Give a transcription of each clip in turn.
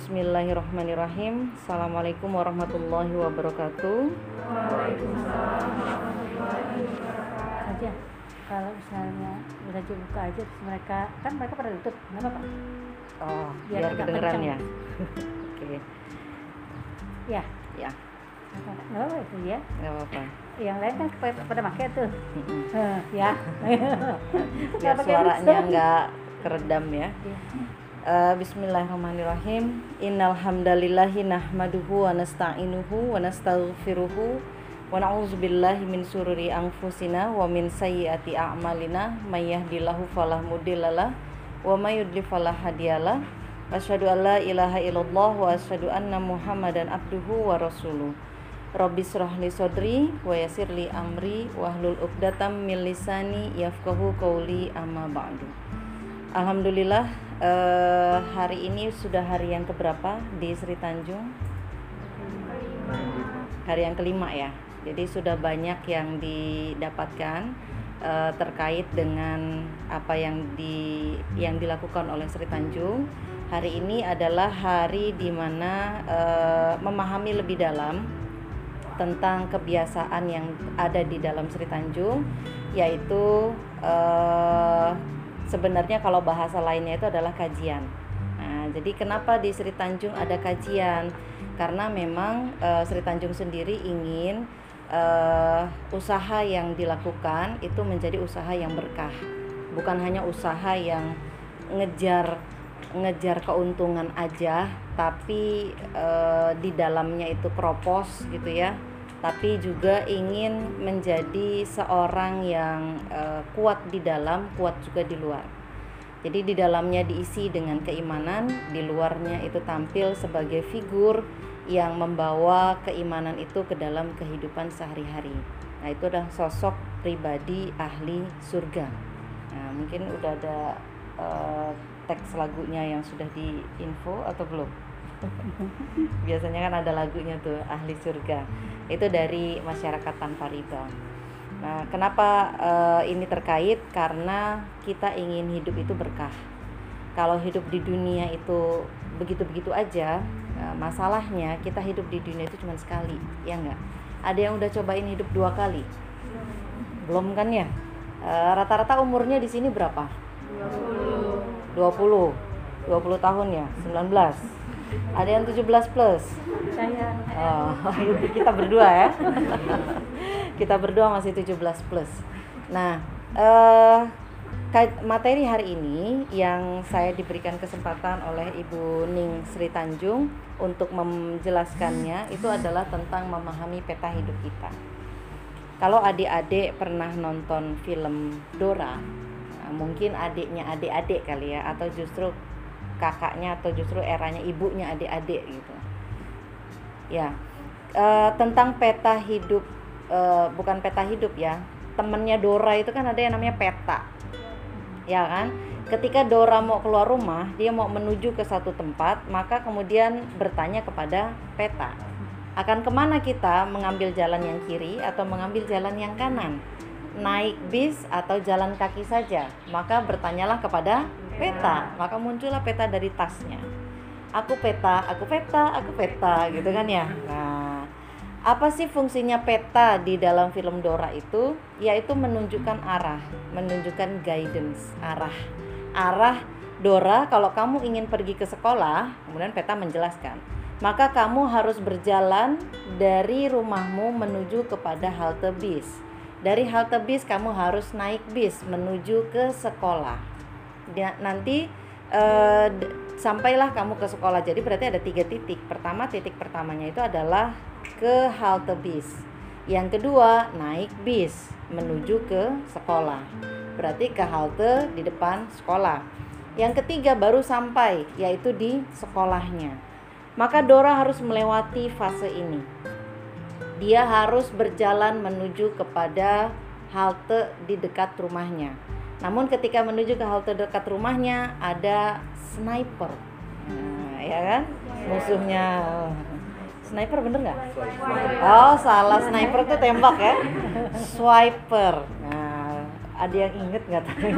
Bismillahirrahmanirrahim. Assalamualaikum warahmatullahi wabarakatuh. aja kalau misalnya udah buka aja terus mereka kan mereka pada tutup nggak apa-apa Oh, Biar biar kedengeran ya. Oke, ya ya, nggak apa-apa itu ya nggak apa-apa. yang lain kan pada, pakai tuh. Eh, ya Biar suaranya nggak keredam ya. Iya. Eh, Bismillahirrahmanirrahim. Innal hamdalillahi nahmaduhu wa nasta'inuhu wa nastaghfiruhu wa na'udzubillahi min sururi anfusina wa min sayyiati a'malina may yahdihillahu fala mudhillalah wa may yudlil fala hadiyalah. Asyhadu an la ilaha illallah wa asyhadu anna Muhammadan abduhu wa rasuluh. Rabbi syrah li sodri wa yassir li amri wahlul 'uqdatam min lisani yafqahu qawli amma ba'du. Alhamdulillah eh, hari ini sudah hari yang keberapa di Sri Tanjung? Hari yang kelima ya. Jadi sudah banyak yang didapatkan eh, terkait dengan apa yang di yang dilakukan oleh Sri Tanjung. Hari ini adalah hari di mana eh, memahami lebih dalam tentang kebiasaan yang ada di dalam Sri Tanjung yaitu eh, sebenarnya kalau bahasa lainnya itu adalah kajian. Nah, jadi kenapa di Sri Tanjung ada kajian? Karena memang eh, Sri Tanjung sendiri ingin eh, usaha yang dilakukan itu menjadi usaha yang berkah, bukan hanya usaha yang ngejar ngejar keuntungan aja, tapi eh, di dalamnya itu kropos gitu ya. Tapi juga ingin menjadi seorang yang eh, kuat di dalam, kuat juga di luar. Jadi di dalamnya diisi dengan keimanan, di luarnya itu tampil sebagai figur yang membawa keimanan itu ke dalam kehidupan sehari-hari. Nah, itu adalah sosok pribadi ahli surga. Nah, mungkin udah ada eh, teks lagunya yang sudah diinfo atau belum? Biasanya kan ada lagunya tuh ahli surga. Itu dari masyarakat tanpa riba. Nah, kenapa eh, ini terkait? Karena kita ingin hidup itu berkah. Kalau hidup di dunia itu begitu-begitu aja, eh, masalahnya kita hidup di dunia itu cuma sekali, ya enggak? Ada yang udah cobain hidup dua kali? Belum kan ya? Eh, Rata-rata umurnya di sini berapa? 20 20 tahun ya 19 ada yang 17 plus? Saya. Oh, kita berdua ya. Kita berdua masih 17 plus. Nah eh, materi hari ini yang saya diberikan kesempatan oleh Ibu Ning Sri Tanjung untuk menjelaskannya itu adalah tentang memahami peta hidup kita. Kalau adik-adik pernah nonton film Dora, nah, mungkin adiknya adik-adik kali ya, atau justru kakaknya atau justru eranya ibunya adik-adik gitu. Ya, eh, tentang peta hidup, eh, bukan peta hidup ya, temennya Dora itu kan ada yang namanya peta, ya kan? Ketika Dora mau keluar rumah, dia mau menuju ke satu tempat, maka kemudian bertanya kepada peta akan ke mana kita mengambil jalan yang kiri atau mengambil jalan yang kanan naik bis atau jalan kaki saja maka bertanyalah kepada peta. Maka muncullah peta dari tasnya. Aku peta aku peta aku peta gitu kan ya? Nah apa sih fungsinya peta di dalam film Dora itu? Yaitu menunjukkan arah menunjukkan guidance arah. Arah Dora kalau kamu ingin pergi ke sekolah kemudian peta menjelaskan. Maka kamu harus berjalan dari rumahmu menuju kepada halte bis. Dari halte bis kamu harus naik bis menuju ke sekolah. Dia- nanti d- sampailah kamu ke sekolah. Jadi berarti ada tiga titik. Pertama titik pertamanya itu adalah ke halte bis. Yang kedua naik bis menuju ke sekolah. Berarti ke halte di depan sekolah. Yang ketiga baru sampai yaitu di sekolahnya. Maka Dora harus melewati fase ini. Dia harus berjalan menuju kepada halte di dekat rumahnya. Namun ketika menuju ke halte dekat rumahnya ada sniper. Nah, ya kan? Musuhnya sniper bener nggak? Oh salah sniper tuh tembak ya. Swiper. Nah ada yang inget nggak tadi?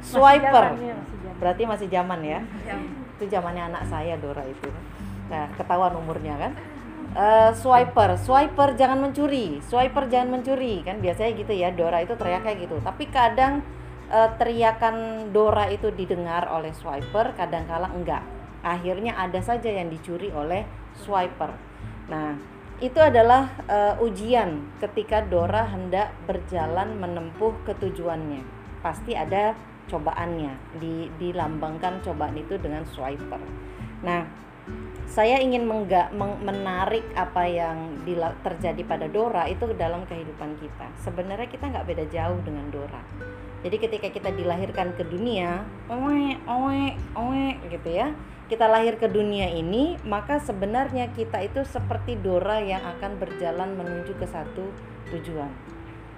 Swiper. Berarti masih zaman ya. itu zamannya anak saya Dora itu nah ketahuan umurnya kan uh, swiper. Swiper jangan mencuri. Swiper jangan mencuri. Kan biasanya gitu ya Dora itu teriak kayak gitu. Tapi kadang uh, teriakan Dora itu didengar oleh swiper kadang kala enggak. Akhirnya ada saja yang dicuri oleh swiper. Nah itu adalah uh, ujian ketika Dora hendak berjalan menempuh ketujuannya. Pasti ada cobaannya di dilambangkan cobaan itu dengan swiper. Nah saya ingin mengga, meng, menarik apa yang terjadi pada Dora itu dalam kehidupan kita. Sebenarnya kita nggak beda jauh dengan Dora. Jadi ketika kita dilahirkan ke dunia oe oe oe gitu ya kita lahir ke dunia ini maka sebenarnya kita itu seperti Dora yang akan berjalan menuju ke satu tujuan.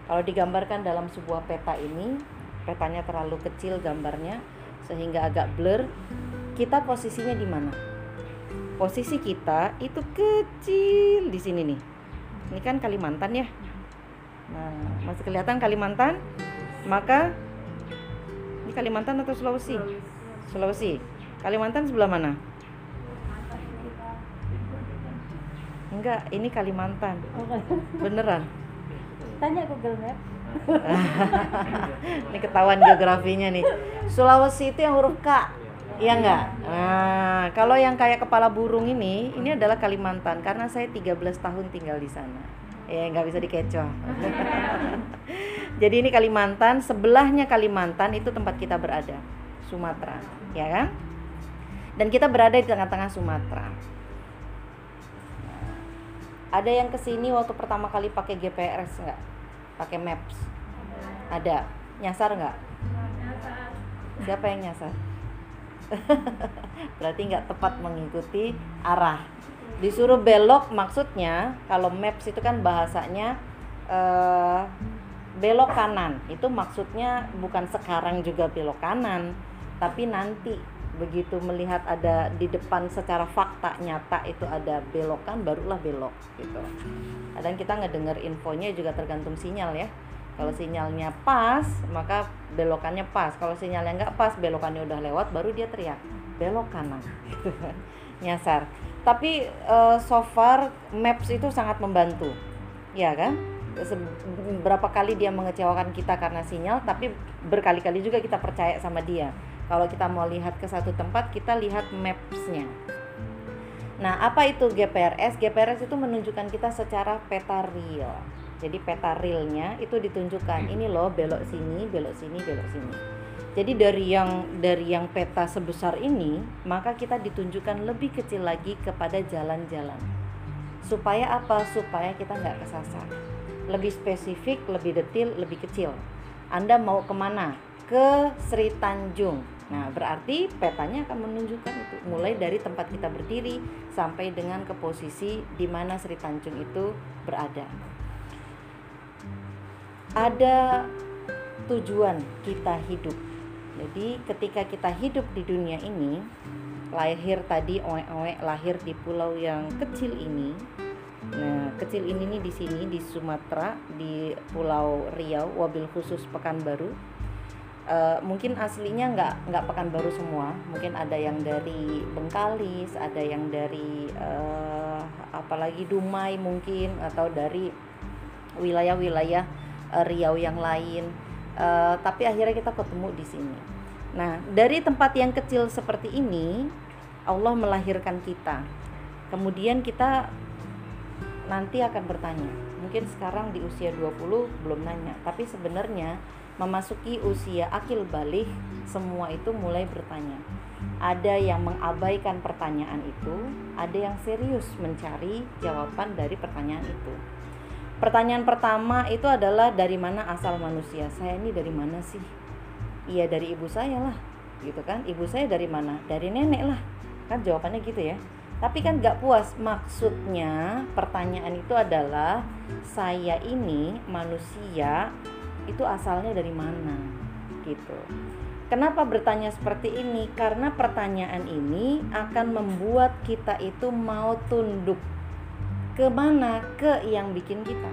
Kalau digambarkan dalam sebuah peta ini petanya terlalu kecil gambarnya sehingga agak blur kita posisinya di mana posisi kita itu kecil di sini nih. Ini kan Kalimantan ya. Nah masih kelihatan Kalimantan maka ini Kalimantan atau Sulawesi? Sulawesi. Kalimantan sebelah mana? Enggak ini Kalimantan. Beneran. Tanya Google Map. Ini ketahuan geografinya nih. Sulawesi itu yang huruf K. Iya enggak? Nah, kalau yang kayak kepala burung ini, ini adalah Kalimantan karena saya 13 tahun tinggal di sana. Ya, nggak bisa dikecoh. Jadi ini Kalimantan, sebelahnya Kalimantan itu tempat kita berada, Sumatera, ya kan? Dan kita berada di tengah-tengah Sumatera. Ada yang ke sini waktu pertama kali pakai GPS enggak? pakai maps ada nyasar nggak siapa yang nyasar berarti nggak tepat mengikuti arah. Disuruh belok maksudnya kalau maps itu kan bahasanya eh, belok kanan. Itu maksudnya bukan sekarang juga belok kanan tapi nanti. Begitu melihat ada di depan secara fakta nyata itu ada belokan barulah belok gitu. Kadang kita ngedenger infonya juga tergantung sinyal ya kalau sinyalnya pas maka belokannya pas kalau sinyalnya nggak pas belokannya udah lewat baru dia teriak belok kanan nyasar tapi uh, so far maps itu sangat membantu ya kan berapa kali dia mengecewakan kita karena sinyal tapi berkali-kali juga kita percaya sama dia kalau kita mau lihat ke satu tempat, kita lihat maps-nya. Nah, apa itu GPRS? GPRS itu menunjukkan kita secara peta real. Jadi peta realnya itu ditunjukkan ini loh belok sini, belok sini, belok sini. Jadi dari yang dari yang peta sebesar ini, maka kita ditunjukkan lebih kecil lagi kepada jalan-jalan. Supaya apa? Supaya kita nggak kesasar. Lebih spesifik, lebih detail, lebih kecil. Anda mau ke mana? Ke Sri Tanjung Nah, berarti petanya akan menunjukkan itu mulai dari tempat kita berdiri sampai dengan ke posisi di mana Sri Tanjung itu berada. Ada tujuan kita hidup. Jadi, ketika kita hidup di dunia ini, lahir tadi oe-oe lahir di pulau yang kecil ini. Nah, kecil ini nih di sini di Sumatera, di Pulau Riau, wabil khusus Pekanbaru uh, mungkin aslinya nggak nggak Pekanbaru semua mungkin ada yang dari Bengkalis ada yang dari uh, apalagi Dumai mungkin atau dari wilayah-wilayah uh, Riau yang lain. Uh, tapi akhirnya kita ketemu di sini. Nah dari tempat yang kecil seperti ini Allah melahirkan kita. Kemudian kita nanti akan bertanya. Mungkin sekarang di usia 20 belum nanya. Tapi sebenarnya memasuki usia akil balik, semua itu mulai bertanya. Ada yang mengabaikan pertanyaan itu, ada yang serius mencari jawaban dari pertanyaan itu. Pertanyaan pertama itu adalah dari mana asal manusia? Saya ini dari mana sih? Iya dari ibu saya lah, gitu kan? Ibu saya dari mana? Dari nenek lah, kan jawabannya gitu ya. Tapi kan gak puas. Maksudnya pertanyaan itu adalah saya ini manusia itu asalnya dari mana gitu. Kenapa bertanya seperti ini? Karena pertanyaan ini akan membuat kita itu mau tunduk ke mana? Ke yang bikin kita.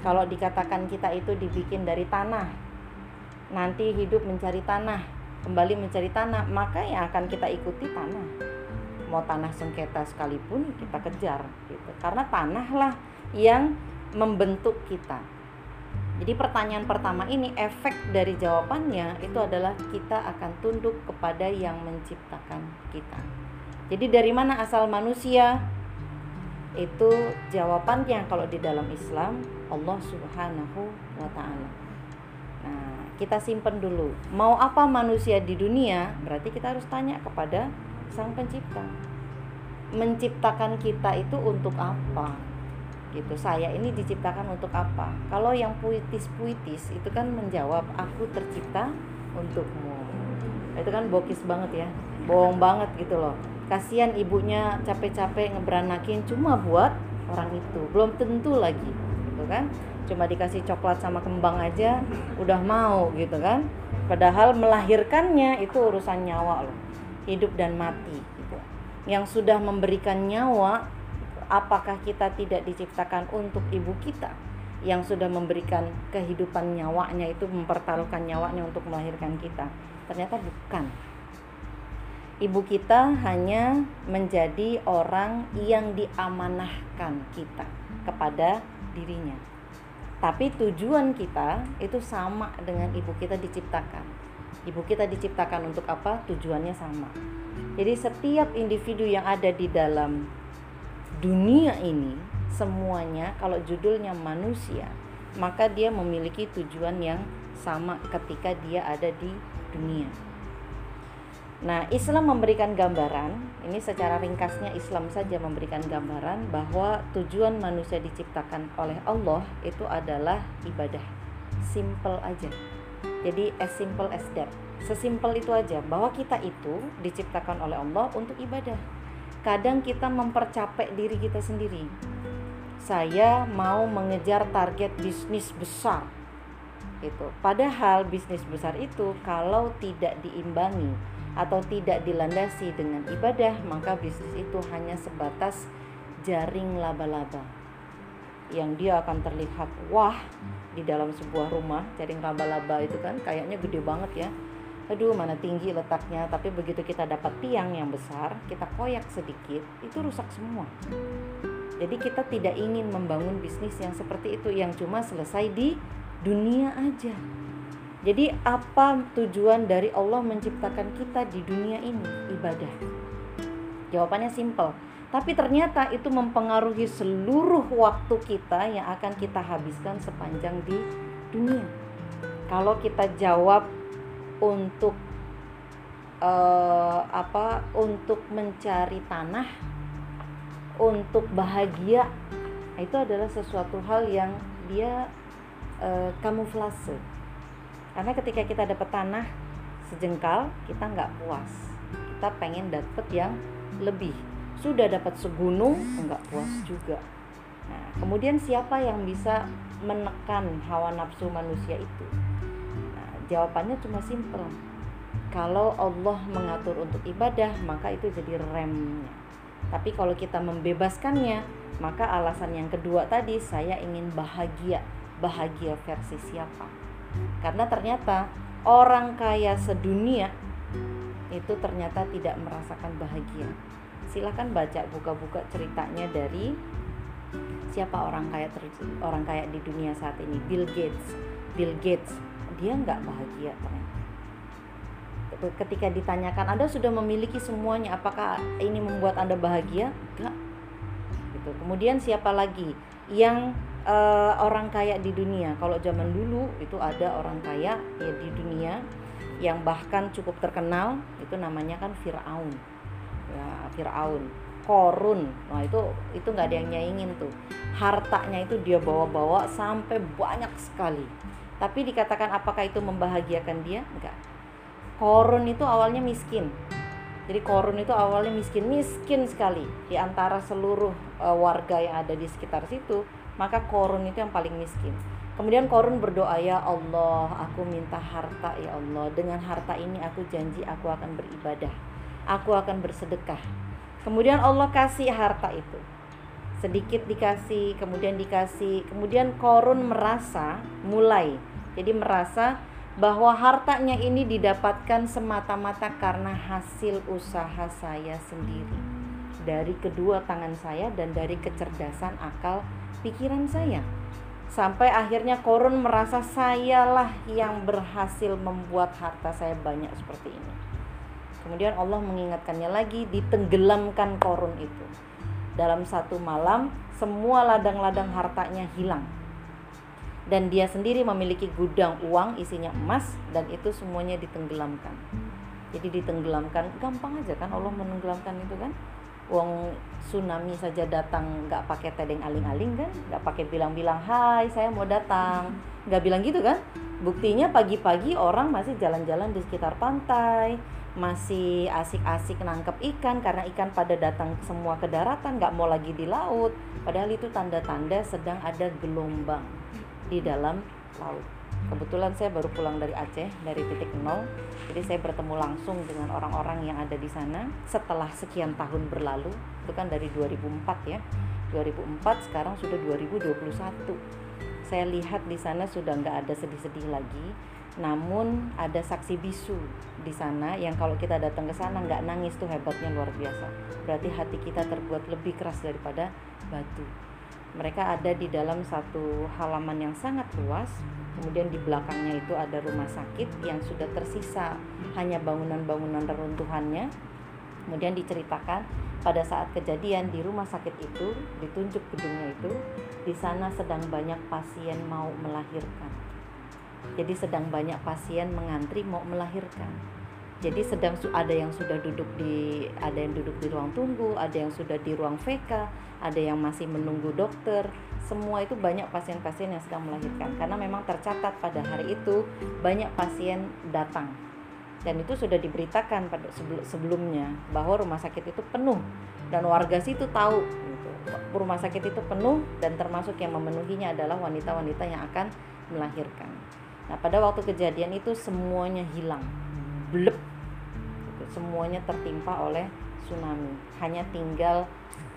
Kalau dikatakan kita itu dibikin dari tanah, nanti hidup mencari tanah. kembali mencari tanah maka yang akan kita ikuti tanah mau tanah sengketa sekalipun kita kejar gitu karena tanahlah yang membentuk kita jadi pertanyaan pertama ini efek dari jawabannya itu adalah kita akan tunduk kepada yang menciptakan kita jadi dari mana asal manusia itu jawabannya kalau di dalam Islam Allah Subhanahu wa taala. Nah, kita simpen dulu. Mau apa manusia di dunia? Berarti kita harus tanya kepada Sang Pencipta. Menciptakan kita itu untuk apa? Gitu. Saya ini diciptakan untuk apa? Kalau yang puitis-puitis itu kan menjawab aku tercipta untukmu. Itu kan bokis banget ya. Bohong banget gitu loh kasihan ibunya capek-capek ngeberanakin cuma buat orang itu. Belum tentu lagi gitu kan? Cuma dikasih coklat sama kembang aja udah mau gitu kan? Padahal melahirkannya itu urusan nyawa loh. Hidup dan mati gitu. Yang sudah memberikan nyawa apakah kita tidak diciptakan untuk ibu kita? Yang sudah memberikan kehidupan nyawanya itu mempertaruhkan nyawanya untuk melahirkan kita. Ternyata bukan ibu kita hanya menjadi orang yang diamanahkan kita kepada dirinya. Tapi tujuan kita itu sama dengan ibu kita diciptakan. Ibu kita diciptakan untuk apa? Tujuannya sama. Jadi setiap individu yang ada di dalam dunia ini semuanya kalau judulnya manusia, maka dia memiliki tujuan yang sama ketika dia ada di dunia. Nah, Islam memberikan gambaran, ini secara ringkasnya Islam saja memberikan gambaran bahwa tujuan manusia diciptakan oleh Allah itu adalah ibadah. Simple aja. Jadi as simple as that. Sesimpel itu aja bahwa kita itu diciptakan oleh Allah untuk ibadah. Kadang kita mempercapek diri kita sendiri. Saya mau mengejar target bisnis besar. Itu. Padahal bisnis besar itu kalau tidak diimbangi atau tidak dilandasi dengan ibadah, maka bisnis itu hanya sebatas jaring laba-laba yang dia akan terlihat wah di dalam sebuah rumah. Jaring laba-laba itu kan kayaknya gede banget ya. Aduh mana tinggi letaknya. Tapi begitu kita dapat tiang yang besar kita koyak sedikit itu rusak semua. Jadi kita tidak ingin membangun bisnis yang seperti itu yang cuma selesai di dunia aja jadi apa tujuan dari Allah menciptakan kita di dunia ini? Ibadah. Jawabannya simpel. Tapi ternyata itu mempengaruhi seluruh waktu kita yang akan kita habiskan sepanjang di dunia. Kalau kita jawab untuk uh, apa? Untuk mencari tanah, untuk bahagia, itu adalah sesuatu hal yang dia uh, kamuflase karena ketika kita dapat tanah sejengkal kita nggak puas. Kita pengen dapat yang lebih. Sudah dapat segunung nggak puas juga. Nah kemudian siapa yang bisa menekan hawa nafsu manusia itu? Nah, jawabannya cuma simple kalau Allah mengatur untuk ibadah maka itu jadi remnya. Tapi kalau kita membebaskannya maka alasan yang kedua tadi saya ingin bahagia. Bahagia versi siapa karena ternyata orang kaya sedunia itu ternyata tidak merasakan bahagia. Silahkan baca buka-buka ceritanya dari siapa orang kaya orang kaya di dunia saat ini Bill Gates. Bill Gates dia nggak bahagia ternyata. Ketika ditanyakan Anda sudah memiliki semuanya, apakah ini membuat Anda bahagia? Enggak. Gitu. Kemudian siapa lagi yang uh, orang kaya di dunia. Kalau zaman dulu itu ada orang kaya ya di dunia yang bahkan cukup terkenal itu namanya kan Firaun. Ya, Firaun. Korun, nah itu itu nggak ada yang nyaingin tuh. Hartanya itu dia bawa-bawa sampai banyak sekali. Tapi dikatakan apakah itu membahagiakan dia? Enggak. Korun itu awalnya miskin. Jadi Korun itu awalnya miskin, miskin sekali di antara seluruh uh, warga yang ada di sekitar situ maka korun itu yang paling miskin. Kemudian korun berdoa ya Allah aku minta harta ya Allah. Dengan harta ini aku janji aku akan beribadah. Aku akan bersedekah. Kemudian Allah kasih harta itu. Sedikit dikasih kemudian dikasih. Kemudian korun merasa mulai. Jadi merasa bahwa hartanya ini didapatkan semata-mata karena hasil usaha saya sendiri. Dari kedua tangan saya dan dari kecerdasan akal pikiran saya. Sampai akhirnya korun merasa sayalah yang berhasil membuat harta saya banyak seperti ini. Kemudian Allah mengingatkannya lagi ditenggelamkan korun itu. Dalam satu malam semua ladang-ladang hartanya hilang. Dan dia sendiri memiliki gudang uang isinya emas dan itu semuanya ditenggelamkan. Jadi ditenggelamkan gampang aja kan Allah menenggelamkan itu kan uang tsunami saja datang nggak pakai tedeng aling-aling kan? Nggak pakai bilang-bilang hai saya mau datang. Nggak bilang gitu kan? Buktinya pagi-pagi orang masih jalan-jalan di sekitar pantai masih asik-asik nangkep ikan karena ikan pada datang semua ke daratan nggak mau lagi di laut. Padahal itu tanda-tanda sedang ada gelombang di dalam laut. Kebetulan saya baru pulang dari Aceh dari titik nol, jadi saya bertemu langsung dengan orang-orang yang ada di sana setelah sekian tahun berlalu. Itu kan dari 2004 ya. 2004 sekarang sudah 2021. Saya lihat di sana sudah nggak ada sedih-sedih lagi, namun ada saksi bisu di sana yang kalau kita datang ke sana nggak nangis tuh hebatnya luar biasa. Berarti hati kita terbuat lebih keras daripada batu mereka ada di dalam satu halaman yang sangat luas kemudian di belakangnya itu ada rumah sakit yang sudah tersisa hanya bangunan-bangunan reruntuhannya. Kemudian diceritakan pada saat kejadian di rumah sakit itu ditunjuk gedungnya itu di sana sedang banyak pasien mau melahirkan. Jadi sedang banyak pasien mengantri mau melahirkan jadi sedang ada yang sudah duduk di ada yang duduk di ruang tunggu ada yang sudah di ruang VK ada yang masih menunggu dokter semua itu banyak pasien-pasien yang sedang melahirkan karena memang tercatat pada hari itu banyak pasien datang dan itu sudah diberitakan pada sebelumnya bahwa rumah sakit itu penuh dan warga situ tahu gitu. rumah sakit itu penuh dan termasuk yang memenuhinya adalah wanita-wanita yang akan melahirkan. Nah, pada waktu kejadian itu semuanya hilang. Blep semuanya tertimpa oleh tsunami. Hanya tinggal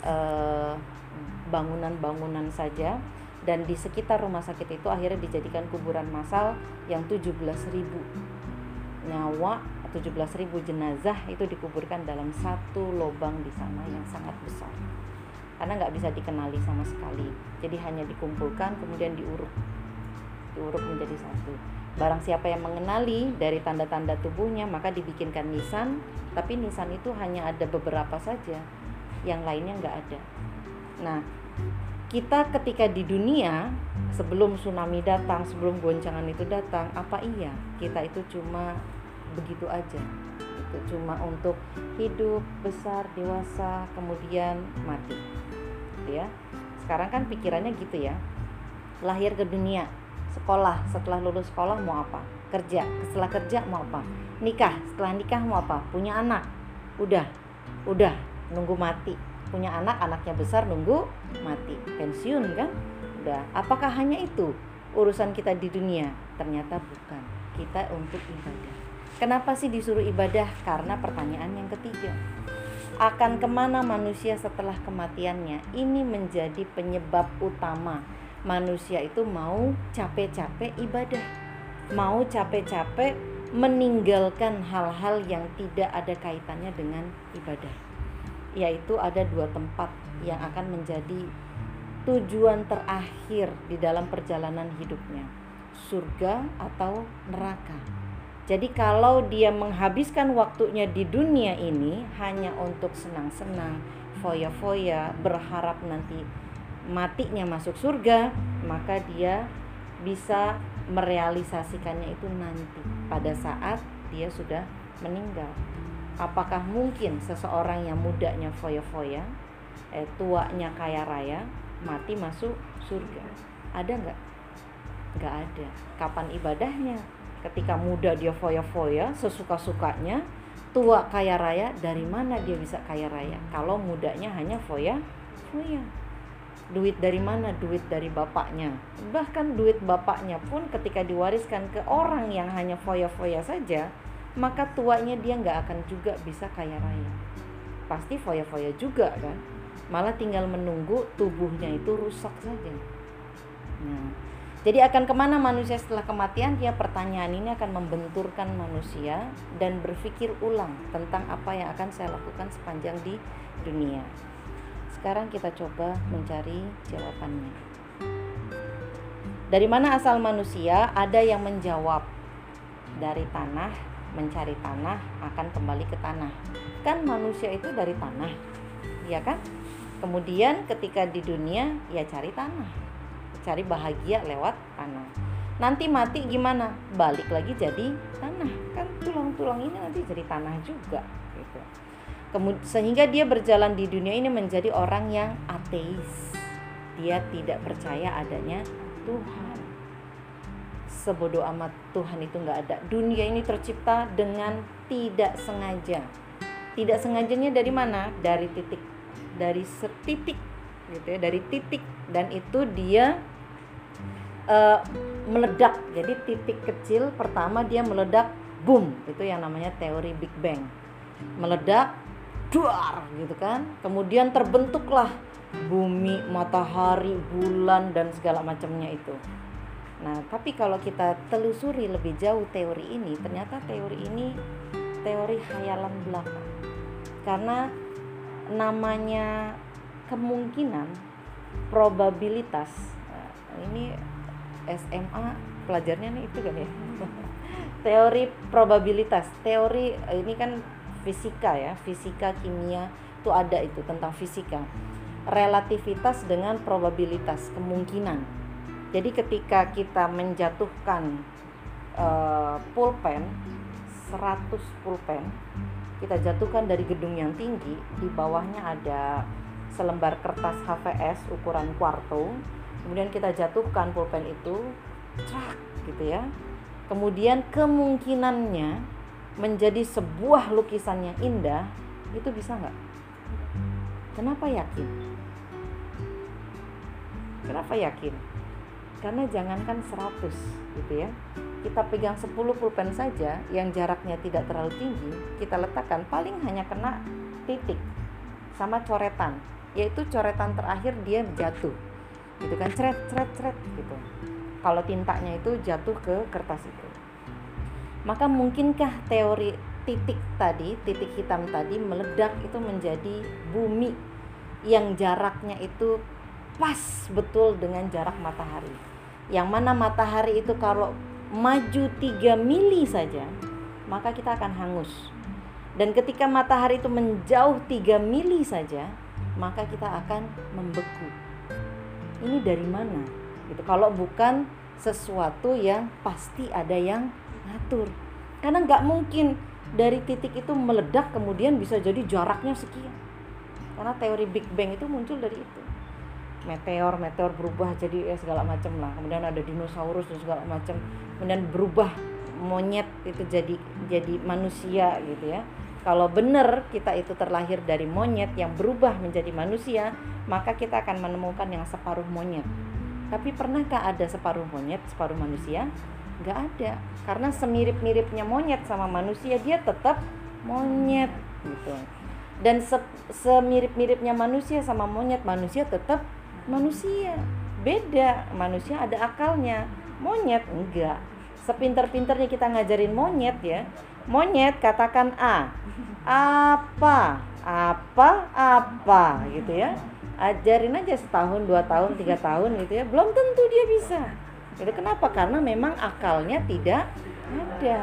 eh, bangunan-bangunan saja. Dan di sekitar rumah sakit itu akhirnya dijadikan kuburan massal yang 17.000 nyawa 17.000 jenazah itu dikuburkan dalam satu lubang di sana yang sangat besar. Karena nggak bisa dikenali sama sekali. Jadi hanya dikumpulkan kemudian diuruk. Diuruk menjadi satu Barang siapa yang mengenali dari tanda-tanda tubuhnya maka dibikinkan nisan, tapi nisan itu hanya ada beberapa saja, yang lainnya nggak ada. Nah, kita ketika di dunia sebelum tsunami datang, sebelum goncangan itu datang, apa iya kita itu cuma begitu aja? Itu cuma untuk hidup besar, dewasa, kemudian mati. Ya. Sekarang kan pikirannya gitu ya. Lahir ke dunia, sekolah. Setelah lulus sekolah mau apa? Kerja. Setelah kerja mau apa? Nikah. Setelah nikah mau apa? Punya anak. Udah. Udah. Nunggu mati. Punya anak anaknya besar nunggu mati. Pensiun kan? Udah. Apakah hanya itu? Urusan kita di dunia? Ternyata bukan. Kita untuk ibadah. Kenapa sih disuruh ibadah? Karena pertanyaan yang ketiga. Akan ke mana manusia setelah kematiannya? Ini menjadi penyebab utama manusia itu mau capek-capek ibadah, mau capek-capek meninggalkan hal-hal yang tidak ada kaitannya dengan ibadah. Yaitu ada dua tempat yang akan menjadi tujuan terakhir di dalam perjalanan hidupnya, surga atau neraka. Jadi kalau dia menghabiskan waktunya di dunia ini hanya untuk senang-senang, foya-foya, berharap nanti matinya masuk surga, maka dia bisa merealisasikannya itu nanti pada saat dia sudah meninggal. Apakah mungkin seseorang yang mudanya foya-foya, eh, tuanya kaya raya, mati masuk surga? Ada nggak? Nggak ada. Kapan ibadahnya? Ketika muda dia foya-foya, sesuka-sukanya, tua kaya raya, dari mana dia bisa kaya raya? Kalau mudanya hanya foya-foya duit dari mana duit dari bapaknya bahkan duit bapaknya pun ketika diwariskan ke orang yang hanya foya-foya saja maka tuanya dia nggak akan juga bisa kaya raya pasti foya-foya juga kan malah tinggal menunggu tubuhnya itu rusak saja nah Jadi akan ke mana manusia setelah kematian? Ya pertanyaan ini akan membenturkan manusia dan berpikir ulang tentang apa yang akan saya lakukan sepanjang di dunia. Sekarang kita coba mencari jawabannya. Dari mana asal manusia? Ada yang menjawab dari tanah, mencari tanah akan kembali ke tanah. Kan manusia itu dari tanah, ya kan? Kemudian ketika di dunia ya cari tanah cari bahagia lewat tanah nanti mati gimana balik lagi jadi tanah kan tulang-tulang ini nanti jadi tanah juga sehingga dia berjalan di dunia ini menjadi orang yang ateis. Dia tidak percaya adanya Tuhan. Sebodoh amat Tuhan itu nggak ada. Dunia ini tercipta dengan tidak sengaja. Tidak sengajanya dari mana? Dari titik. Dari setitik gitu ya. Dari titik. Dan itu dia uh, meledak. Jadi titik kecil pertama dia meledak, boom, itu yang namanya teori Big Bang. Meledak, duar gitu kan. Kemudian terbentuklah bumi, matahari, bulan dan segala macamnya itu. Nah, tapi kalau kita telusuri lebih jauh teori ini, ternyata teori ini teori hayalan belaka. Karena namanya kemungkinan probabilitas nah, ini SMA pelajarnya nih itu kan ya teori probabilitas teori ini kan fisika ya fisika kimia itu ada itu tentang fisika. Relativitas dengan probabilitas kemungkinan. Jadi ketika kita menjatuhkan uh, pulpen 100 pulpen kita jatuhkan dari gedung yang tinggi di bawahnya ada selembar kertas HVS ukuran kuarto kemudian kita jatuhkan pulpen itu crak gitu ya. Kemudian kemungkinannya menjadi sebuah lukisan yang indah itu bisa nggak? Kenapa yakin? Kenapa yakin? Karena jangankan 100 gitu ya. Kita pegang 10 pulpen saja yang jaraknya tidak terlalu tinggi kita letakkan paling hanya kena titik sama coretan yaitu coretan terakhir dia jatuh gitu kan. Ceret ceret ceret gitu. Kalau tintanya itu jatuh ke kertas itu maka mungkinkah teori titik tadi titik hitam tadi meledak itu menjadi bumi yang jaraknya itu pas betul dengan jarak matahari? Yang mana matahari itu kalau maju 3 mili saja maka kita akan hangus. Dan ketika matahari itu menjauh 3 mili saja maka kita akan membeku. Ini dari mana? Gitu. Kalau bukan sesuatu yang pasti ada yang ngatur karena nggak mungkin dari titik itu meledak kemudian bisa jadi jaraknya sekian. Karena teori Big Bang itu muncul dari itu. Meteor meteor berubah jadi ya segala macam lah. Kemudian ada dinosaurus dan segala macam kemudian berubah monyet itu jadi jadi manusia gitu ya. Kalau benar kita itu terlahir dari monyet yang berubah menjadi manusia, maka kita akan menemukan yang separuh monyet. Tapi pernahkah ada separuh monyet, separuh manusia? Gak ada. Karena semirip-miripnya monyet sama manusia, dia tetap monyet gitu. Dan se semirip-miripnya manusia sama monyet, manusia tetap manusia. Beda, manusia ada akalnya. Monyet enggak. Sepinter-pinternya kita ngajarin monyet ya, monyet katakan A apa apa apa gitu ya ajarin aja setahun dua tahun tiga tahun gitu ya belum tentu dia bisa itu kenapa? Karena memang akalnya tidak ada.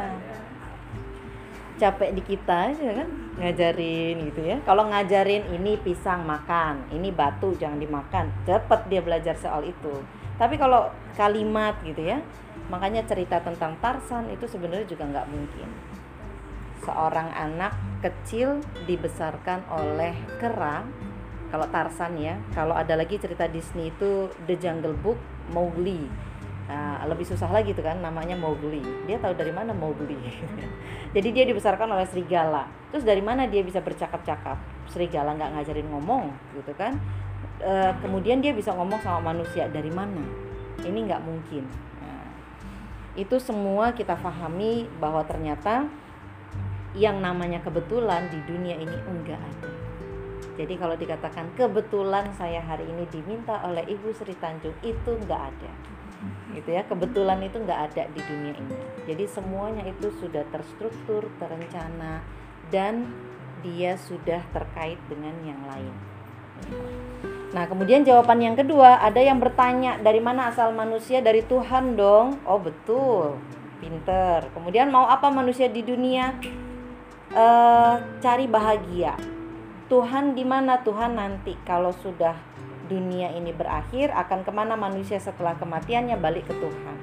Capek di kita aja kan? Ngajarin gitu ya. Kalau ngajarin ini pisang makan ini batu jangan dimakan. Cepet dia belajar soal itu. Tapi kalau kalimat gitu ya makanya cerita tentang Tarsan itu sebenarnya juga nggak mungkin. Seorang anak kecil dibesarkan oleh kera kalau Tarsan ya kalau ada lagi cerita Disney itu The Jungle Book Mowgli nah, lebih susah lagi tuh kan namanya Mowgli. Dia tahu dari mana Mowgli. Jadi dia dibesarkan oleh serigala. Terus dari mana dia bisa bercakap-cakap? Serigala nggak ngajarin ngomong gitu kan? E, kemudian dia bisa ngomong sama manusia dari mana? Ini nggak mungkin. Nah, itu semua kita pahami bahwa ternyata yang namanya kebetulan di dunia ini enggak ada. Jadi kalau dikatakan kebetulan saya hari ini diminta oleh Ibu Sri Tanjung itu enggak ada. Gitu ya. Kebetulan itu nggak ada di dunia ini. Jadi semuanya itu sudah terstruktur terencana dan dia sudah terkait dengan yang lain. Nah kemudian jawaban yang kedua ada yang bertanya dari mana asal manusia? Dari Tuhan dong. Oh betul. Pinter. Kemudian mau apa manusia di dunia? Uh, cari bahagia. Tuhan di mana? Tuhan nanti. Kalau sudah dunia ini berakhir akan ke mana manusia setelah kematiannya balik ke Tuhan.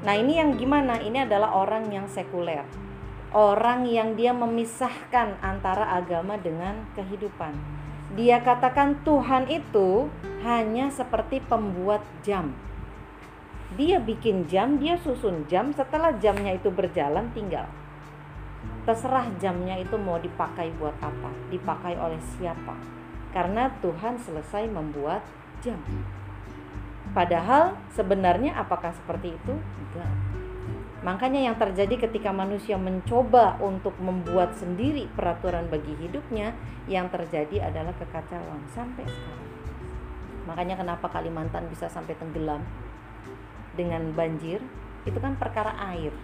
Nah ini yang gimana? Ini adalah orang yang sekuler, orang yang dia memisahkan antara agama dengan kehidupan. Dia katakan Tuhan itu hanya seperti pembuat jam. Dia bikin jam, dia susun jam, setelah jamnya itu berjalan tinggal. Terserah jamnya itu mau dipakai buat apa, dipakai oleh siapa karena Tuhan selesai membuat jam. Padahal sebenarnya apakah seperti itu? Enggak. Makanya yang terjadi ketika manusia mencoba untuk membuat sendiri peraturan bagi hidupnya, yang terjadi adalah kekacauan sampai sekarang. Makanya kenapa Kalimantan bisa sampai tenggelam dengan banjir? Itu kan perkara air.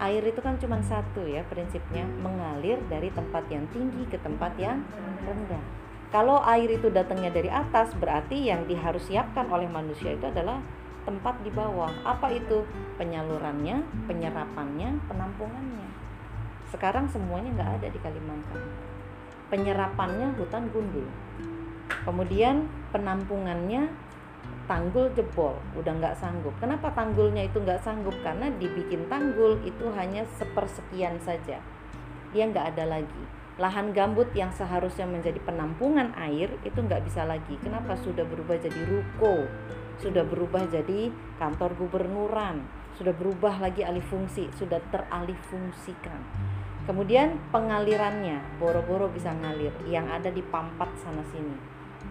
Air itu kan cuma satu ya prinsipnya, mengalir dari tempat yang tinggi ke tempat yang rendah. Kalau air itu datangnya dari atas, berarti yang diharus siapkan oleh manusia itu adalah tempat di bawah. Apa itu? Penyalurannya, penyerapannya, penampungannya. Sekarang semuanya nggak ada di Kalimantan. Penyerapannya hutan gundul. Kemudian penampungannya tanggul jebol, udah nggak sanggup. Kenapa tanggulnya itu nggak sanggup? Karena dibikin tanggul itu hanya sepersekian saja. Dia nggak ada lagi lahan gambut yang seharusnya menjadi penampungan air itu nggak bisa lagi. Kenapa? Sudah berubah jadi ruko, sudah berubah jadi kantor gubernuran, sudah berubah lagi alih fungsi, sudah teralih fungsikan. Kemudian pengalirannya, boro-boro bisa ngalir, yang ada di pampat sana sini,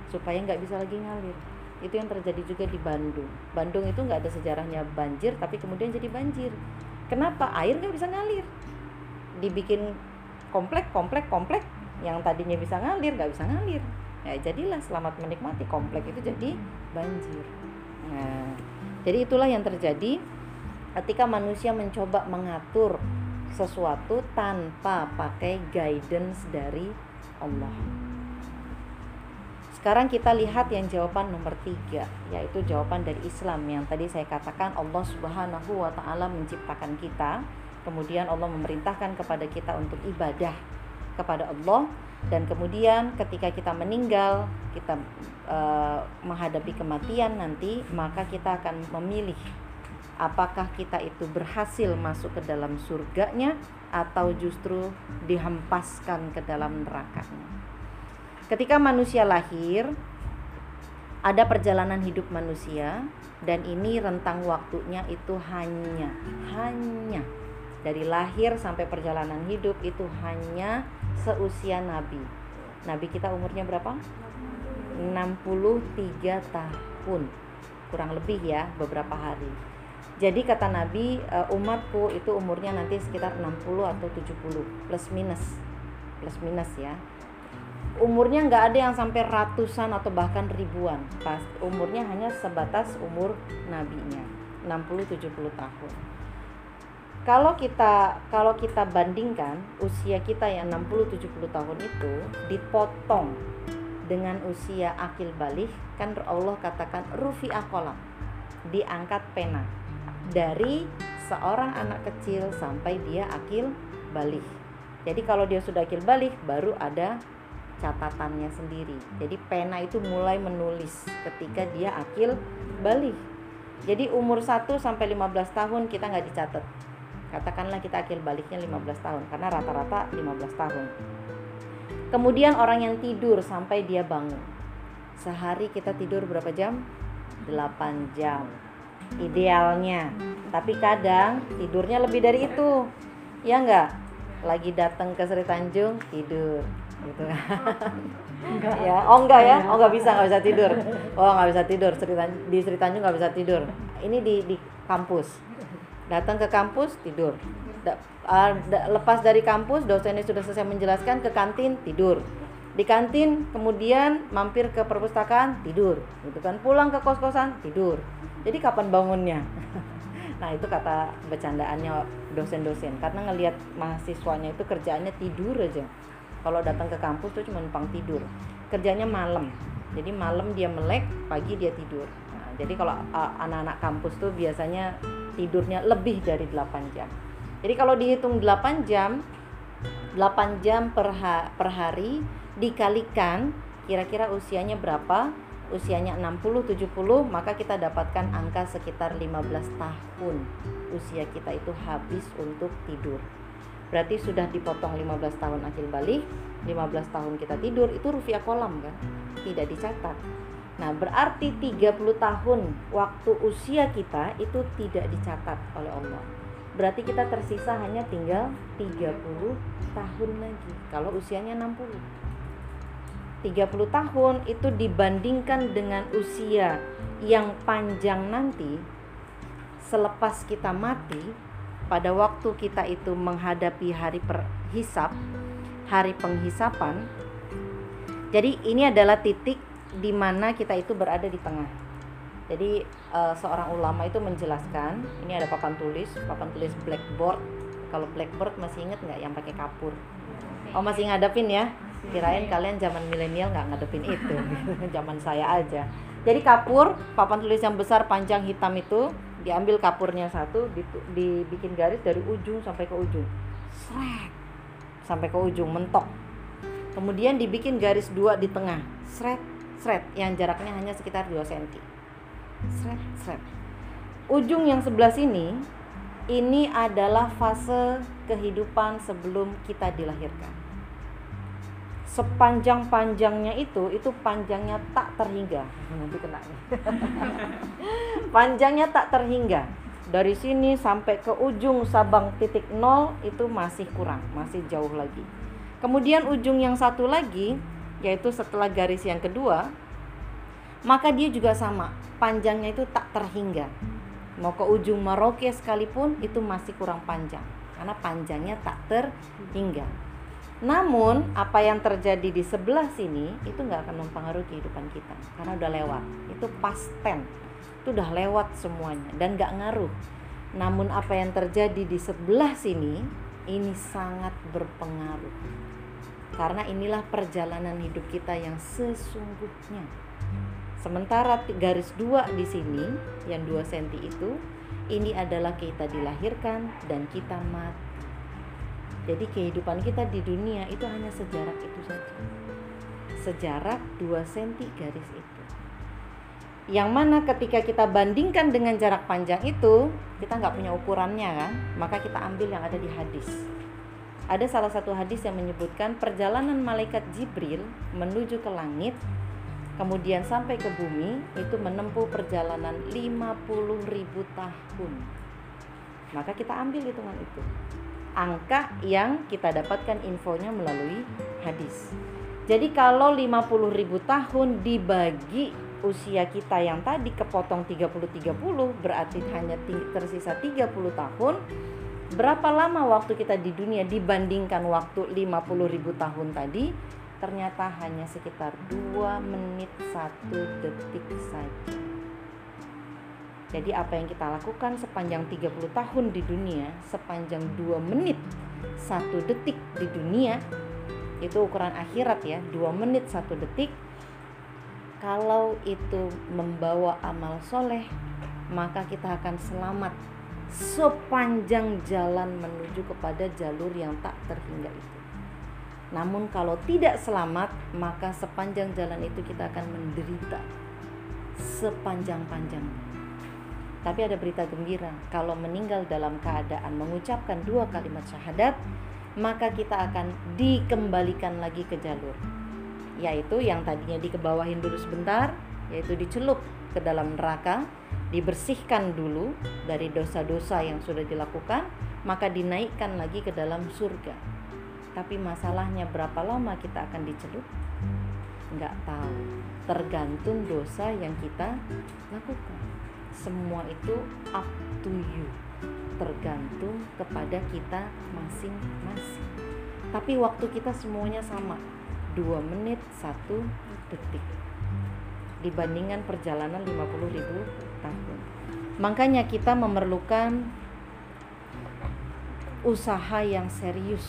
supaya nggak bisa lagi ngalir. Itu yang terjadi juga di Bandung. Bandung itu nggak ada sejarahnya banjir, tapi kemudian jadi banjir. Kenapa? Air nggak bisa ngalir. Dibikin komplek komplek komplek. Yang tadinya bisa ngalir nggak bisa ngalir. Ya jadilah selamat menikmati komplek itu jadi banjir. Nah jadi itulah yang terjadi ketika manusia mencoba mengatur sesuatu tanpa pakai guidance dari Allah. Sekarang kita lihat yang jawaban nomor tiga yaitu jawaban dari Islam. Yang tadi saya katakan Allah Subhanahu wa taala menciptakan kita kemudian Allah memerintahkan kepada kita untuk ibadah kepada Allah. Dan kemudian ketika kita meninggal kita uh, menghadapi kematian nanti maka kita akan memilih apakah kita itu berhasil masuk ke dalam surganya atau justru dihempaskan ke dalam nerakanya. Ketika manusia lahir ada perjalanan hidup manusia dan ini rentang waktunya itu hanya hanya dari lahir sampai perjalanan hidup itu hanya seusia Nabi. Nabi kita umurnya berapa? 63 tahun. Kurang lebih ya, beberapa hari. Jadi kata Nabi, eh, umatku itu umurnya nanti sekitar 60 atau 70 plus minus. Plus minus ya. Umurnya nggak ada yang sampai ratusan atau bahkan ribuan. Pas umurnya hanya sebatas umur nabinya, 60-70 tahun kalau kita kalau kita bandingkan usia kita yang 60 70 tahun itu dipotong dengan usia akil balik kan Allah katakan rufi akolam diangkat pena dari seorang anak kecil sampai dia akil balik. Jadi kalau dia sudah akil balik baru ada catatannya sendiri. Jadi pena itu mulai menulis ketika dia akil balik. Jadi umur 1 sampai 15 tahun kita nggak dicatat katakanlah kita akhir baliknya 15 tahun karena rata-rata 15 tahun. Kemudian orang yang tidur sampai dia bangun. Sehari kita tidur berapa jam? 8 jam. Idealnya. Tapi kadang tidurnya lebih dari itu. Ya enggak lagi datang ke Sri Tanjung tidur. Gitu. Enggak. ya oh enggak ya? Oh enggak bisa enggak bisa tidur. Oh enggak bisa tidur. Di Sri Tanjung enggak bisa tidur. Ini di di kampus datang ke kampus tidur lepas dari kampus dosennya sudah selesai menjelaskan ke kantin tidur di kantin kemudian mampir ke perpustakaan tidur gitu kan pulang ke kos-kosan tidur jadi kapan bangunnya Nah itu kata bercandaannya dosen-dosen karena ngelihat mahasiswanya itu kerjaannya tidur aja. Kalau datang ke kampus tuh cuma numpang tidur. Kerjanya malam. Jadi malam dia melek, pagi dia tidur. Nah, jadi kalau anak-anak kampus tuh biasanya tidurnya lebih dari 8 jam. Jadi kalau dihitung 8 jam, 8 jam per, per hari dikalikan kira-kira usianya berapa? usianya 60 70 maka kita dapatkan angka sekitar 15 tahun usia kita itu habis untuk tidur berarti sudah dipotong 15 tahun akil balik 15 tahun kita tidur itu rupiah kolam kan tidak dicatat nah berarti 30 tahun waktu usia kita itu tidak dicatat oleh Allah. Berarti kita tersisa hanya tinggal 30 tahun lagi. Kalau usianya 60 30 tahun itu dibandingkan dengan usia yang panjang nanti selepas kita mati pada waktu kita itu menghadapi hari perhisap hari penghisapan. Jadi ini adalah titik di mana kita itu berada di tengah. Jadi uh, seorang ulama itu menjelaskan ini ada papan tulis papan tulis blackboard. Kalau blackboard masih inget nggak yang pakai kapur? Oh masih ngadepin ya? Kirain kalian zaman milenial nggak ngadepin itu. Zaman saya aja. Jadi kapur papan tulis yang besar panjang hitam itu diambil kapurnya satu dibikin garis dari ujung sampai ke ujung. Seret sampai ke ujung mentok. Kemudian dibikin garis dua di tengah. Seret seret yang jaraknya hanya sekitar 2 cm seret seret ujung yang sebelah sini ini adalah fase kehidupan sebelum kita dilahirkan. Sepanjang-panjangnya itu itu panjangnya tak terhingga. Nanti kena panjangnya tak terhingga. Dari sini sampai ke ujung Sabang titik nol itu masih kurang masih jauh lagi. Kemudian ujung yang satu lagi yaitu setelah garis yang kedua maka dia juga sama panjangnya itu tak terhingga mau ke ujung Merauke sekalipun itu masih kurang panjang karena panjangnya tak terhingga namun apa yang terjadi di sebelah sini itu nggak akan mempengaruhi kehidupan kita karena udah lewat. Itu past tense. Itu udah lewat semuanya dan nggak ngaruh. Namun apa yang terjadi di sebelah sini ini sangat berpengaruh. Karena inilah perjalanan hidup kita yang sesungguhnya. Sementara garis dua di sini yang 2 cm itu ini adalah kita dilahirkan dan kita mati jadi kehidupan kita di dunia itu hanya sejarak itu saja. Sejarak 2 cm garis itu. Yang mana ketika kita bandingkan dengan jarak panjang itu, kita nggak punya ukurannya kan, maka kita ambil yang ada di hadis. Ada salah satu hadis yang menyebutkan perjalanan malaikat Jibril menuju ke langit kemudian sampai ke bumi itu menempuh perjalanan 50 ribu tahun. Maka kita ambil hitungan itu angka yang kita dapatkan infonya melalui hadis. Jadi kalau 50 ribu tahun dibagi usia kita yang tadi kepotong 30-30 berarti hanya tersisa 30 tahun berapa lama waktu kita di dunia dibandingkan waktu 50 ribu tahun tadi ternyata hanya sekitar 2 menit 1 detik saja jadi apa yang kita lakukan sepanjang 30 tahun di dunia, sepanjang 2 menit 1 detik di dunia, itu ukuran akhirat ya, 2 menit 1 detik. Kalau itu membawa amal soleh, maka kita akan selamat sepanjang jalan menuju kepada jalur yang tak terhingga itu. Namun kalau tidak selamat, maka sepanjang jalan itu kita akan menderita sepanjang-panjangnya. Tapi ada berita gembira, kalau meninggal dalam keadaan mengucapkan dua kalimat syahadat, maka kita akan dikembalikan lagi ke jalur. Yaitu yang tadinya dikebawahin dulu sebentar, yaitu dicelup ke dalam neraka, dibersihkan dulu dari dosa-dosa yang sudah dilakukan, maka dinaikkan lagi ke dalam surga. Tapi masalahnya berapa lama kita akan dicelup? Nggak tahu, tergantung dosa yang kita lakukan. Semua itu up to you. Tergantung kepada kita masing-masing. Tapi waktu kita semuanya sama. 2 menit 1 detik. Dibandingkan perjalanan 50 ribu tahun Makanya kita memerlukan usaha yang serius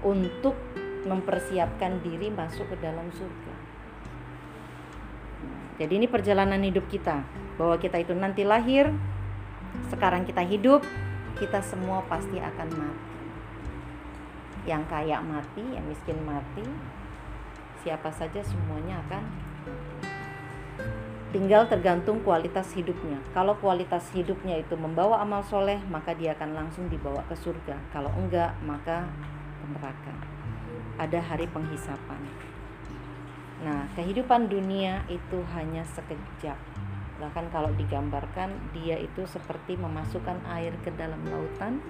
untuk mempersiapkan diri masuk ke dalam surga. Jadi ini perjalanan hidup kita, bahwa kita itu nanti lahir, sekarang kita hidup, kita semua pasti akan mati. Yang kaya mati, yang miskin mati, siapa saja semuanya akan tinggal tergantung kualitas hidupnya. Kalau kualitas hidupnya itu membawa amal soleh, maka dia akan langsung dibawa ke surga. Kalau enggak, maka ke neraka. Ada hari penghisapan. Nah, kehidupan dunia itu hanya sekejap. Bahkan kalau digambarkan, dia itu seperti memasukkan air ke dalam lautan,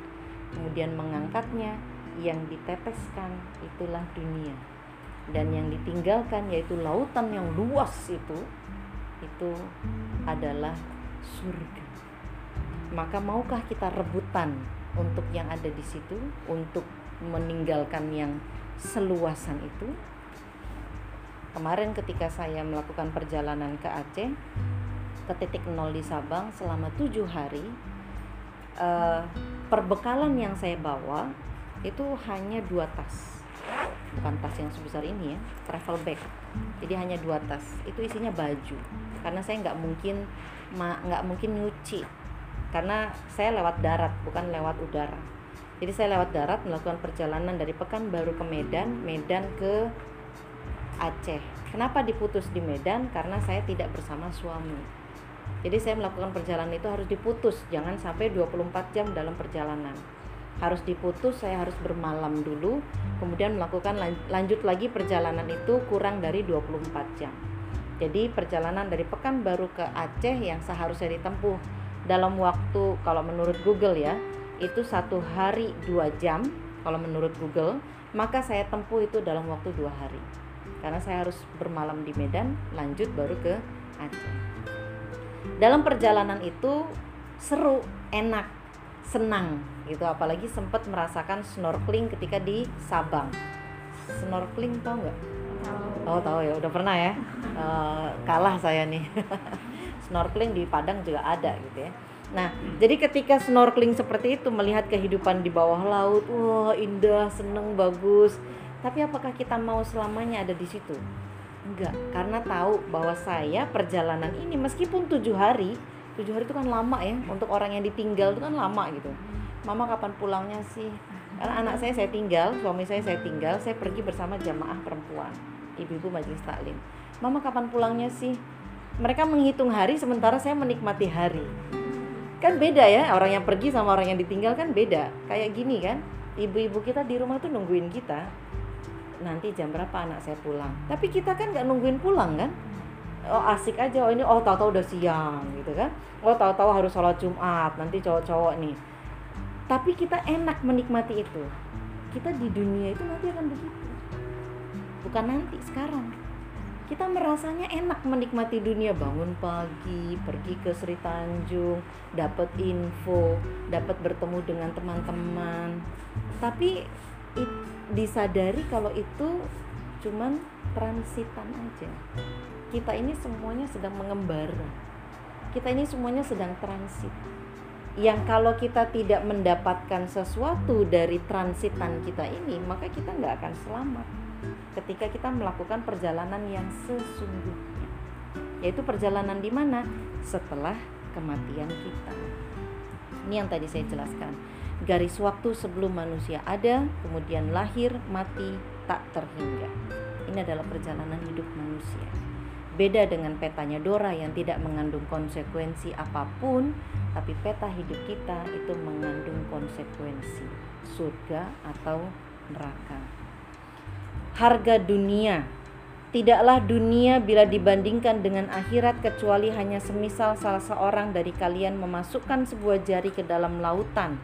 kemudian mengangkatnya, yang diteteskan itulah dunia. Dan yang ditinggalkan yaitu lautan yang luas itu itu adalah surga. Maka maukah kita rebutan untuk yang ada di situ, untuk meninggalkan yang seluasan itu? Kemarin ketika saya melakukan perjalanan ke Aceh, ke titik nol di Sabang selama tujuh hari, eh, perbekalan yang saya bawa itu hanya dua tas bukan tas yang sebesar ini ya travel bag. Jadi hanya dua tas. Itu isinya baju. Karena saya nggak mungkin nggak mungkin nyuci. Karena saya lewat darat bukan lewat udara. Jadi saya lewat darat melakukan perjalanan dari Pekanbaru ke Medan Medan ke Aceh. Kenapa diputus di Medan? Karena saya tidak bersama suami. Jadi saya melakukan perjalanan itu harus diputus. Jangan sampai 24 jam dalam perjalanan harus diputus saya harus bermalam dulu kemudian melakukan lanjut lagi perjalanan itu kurang dari 24 jam. Jadi perjalanan dari Pekanbaru ke Aceh yang seharusnya ditempuh dalam waktu kalau menurut Google ya itu satu hari dua jam kalau menurut Google maka saya tempuh itu dalam waktu dua hari. Karena saya harus bermalam di Medan lanjut baru ke Aceh. Dalam perjalanan itu seru enak senang gitu apalagi sempat merasakan snorkeling ketika di Sabang. Snorkeling tau nggak? Oh tahu ya udah pernah ya? Uh, kalah saya nih. Snorkeling di Padang juga ada gitu ya. Nah jadi ketika snorkeling seperti itu melihat kehidupan di bawah laut wah indah seneng bagus. Tapi apakah kita mau selamanya ada di situ? Enggak karena tahu bahwa saya perjalanan ini meskipun tujuh hari tujuh hari itu kan lama ya untuk orang yang ditinggal itu kan lama gitu mama kapan pulangnya sih? Karena anak saya saya tinggal suami saya saya tinggal saya pergi bersama jamaah perempuan ibu-ibu majelis taklim. Mama kapan pulangnya sih? Mereka menghitung hari sementara saya menikmati hari. Kan beda ya orang yang pergi sama orang yang ditinggal kan beda. Kayak gini kan ibu-ibu kita di rumah tuh nungguin kita. Nanti jam berapa anak saya pulang? Tapi kita kan nggak nungguin pulang kan? Oh asik aja oh ini oh tahu-tahu udah siang gitu kan? Oh tahu-tahu harus sholat jumat nanti cowok-cowok nih tapi kita enak menikmati itu. Kita di dunia itu nanti akan begitu. Bukan nanti sekarang. Kita merasanya enak menikmati dunia. Bangun pagi pergi ke Sri Tanjung dapat info dapat bertemu dengan teman-teman. Tapi it, disadari kalau itu cuman transitan aja. Kita ini semuanya sedang mengembara. Kita ini semuanya sedang transit yang kalau kita tidak mendapatkan sesuatu dari transitan kita ini maka kita nggak akan selamat. Ketika kita melakukan perjalanan yang sesungguhnya. Yaitu perjalanan di mana? Setelah kematian kita. Ini yang tadi saya jelaskan. Garis waktu sebelum manusia ada kemudian lahir mati tak terhingga. Ini adalah perjalanan hidup manusia. Beda dengan petanya Dora yang tidak mengandung konsekuensi apa pun, tapi peta hidup kita itu mengandung konsekuensi surga atau neraka. Harga dunia Tidaklah dunia bila dibandingkan dengan akhirat kecuali hanya semisal salah seorang dari kalian memasukkan sebuah jari ke dalam lautan.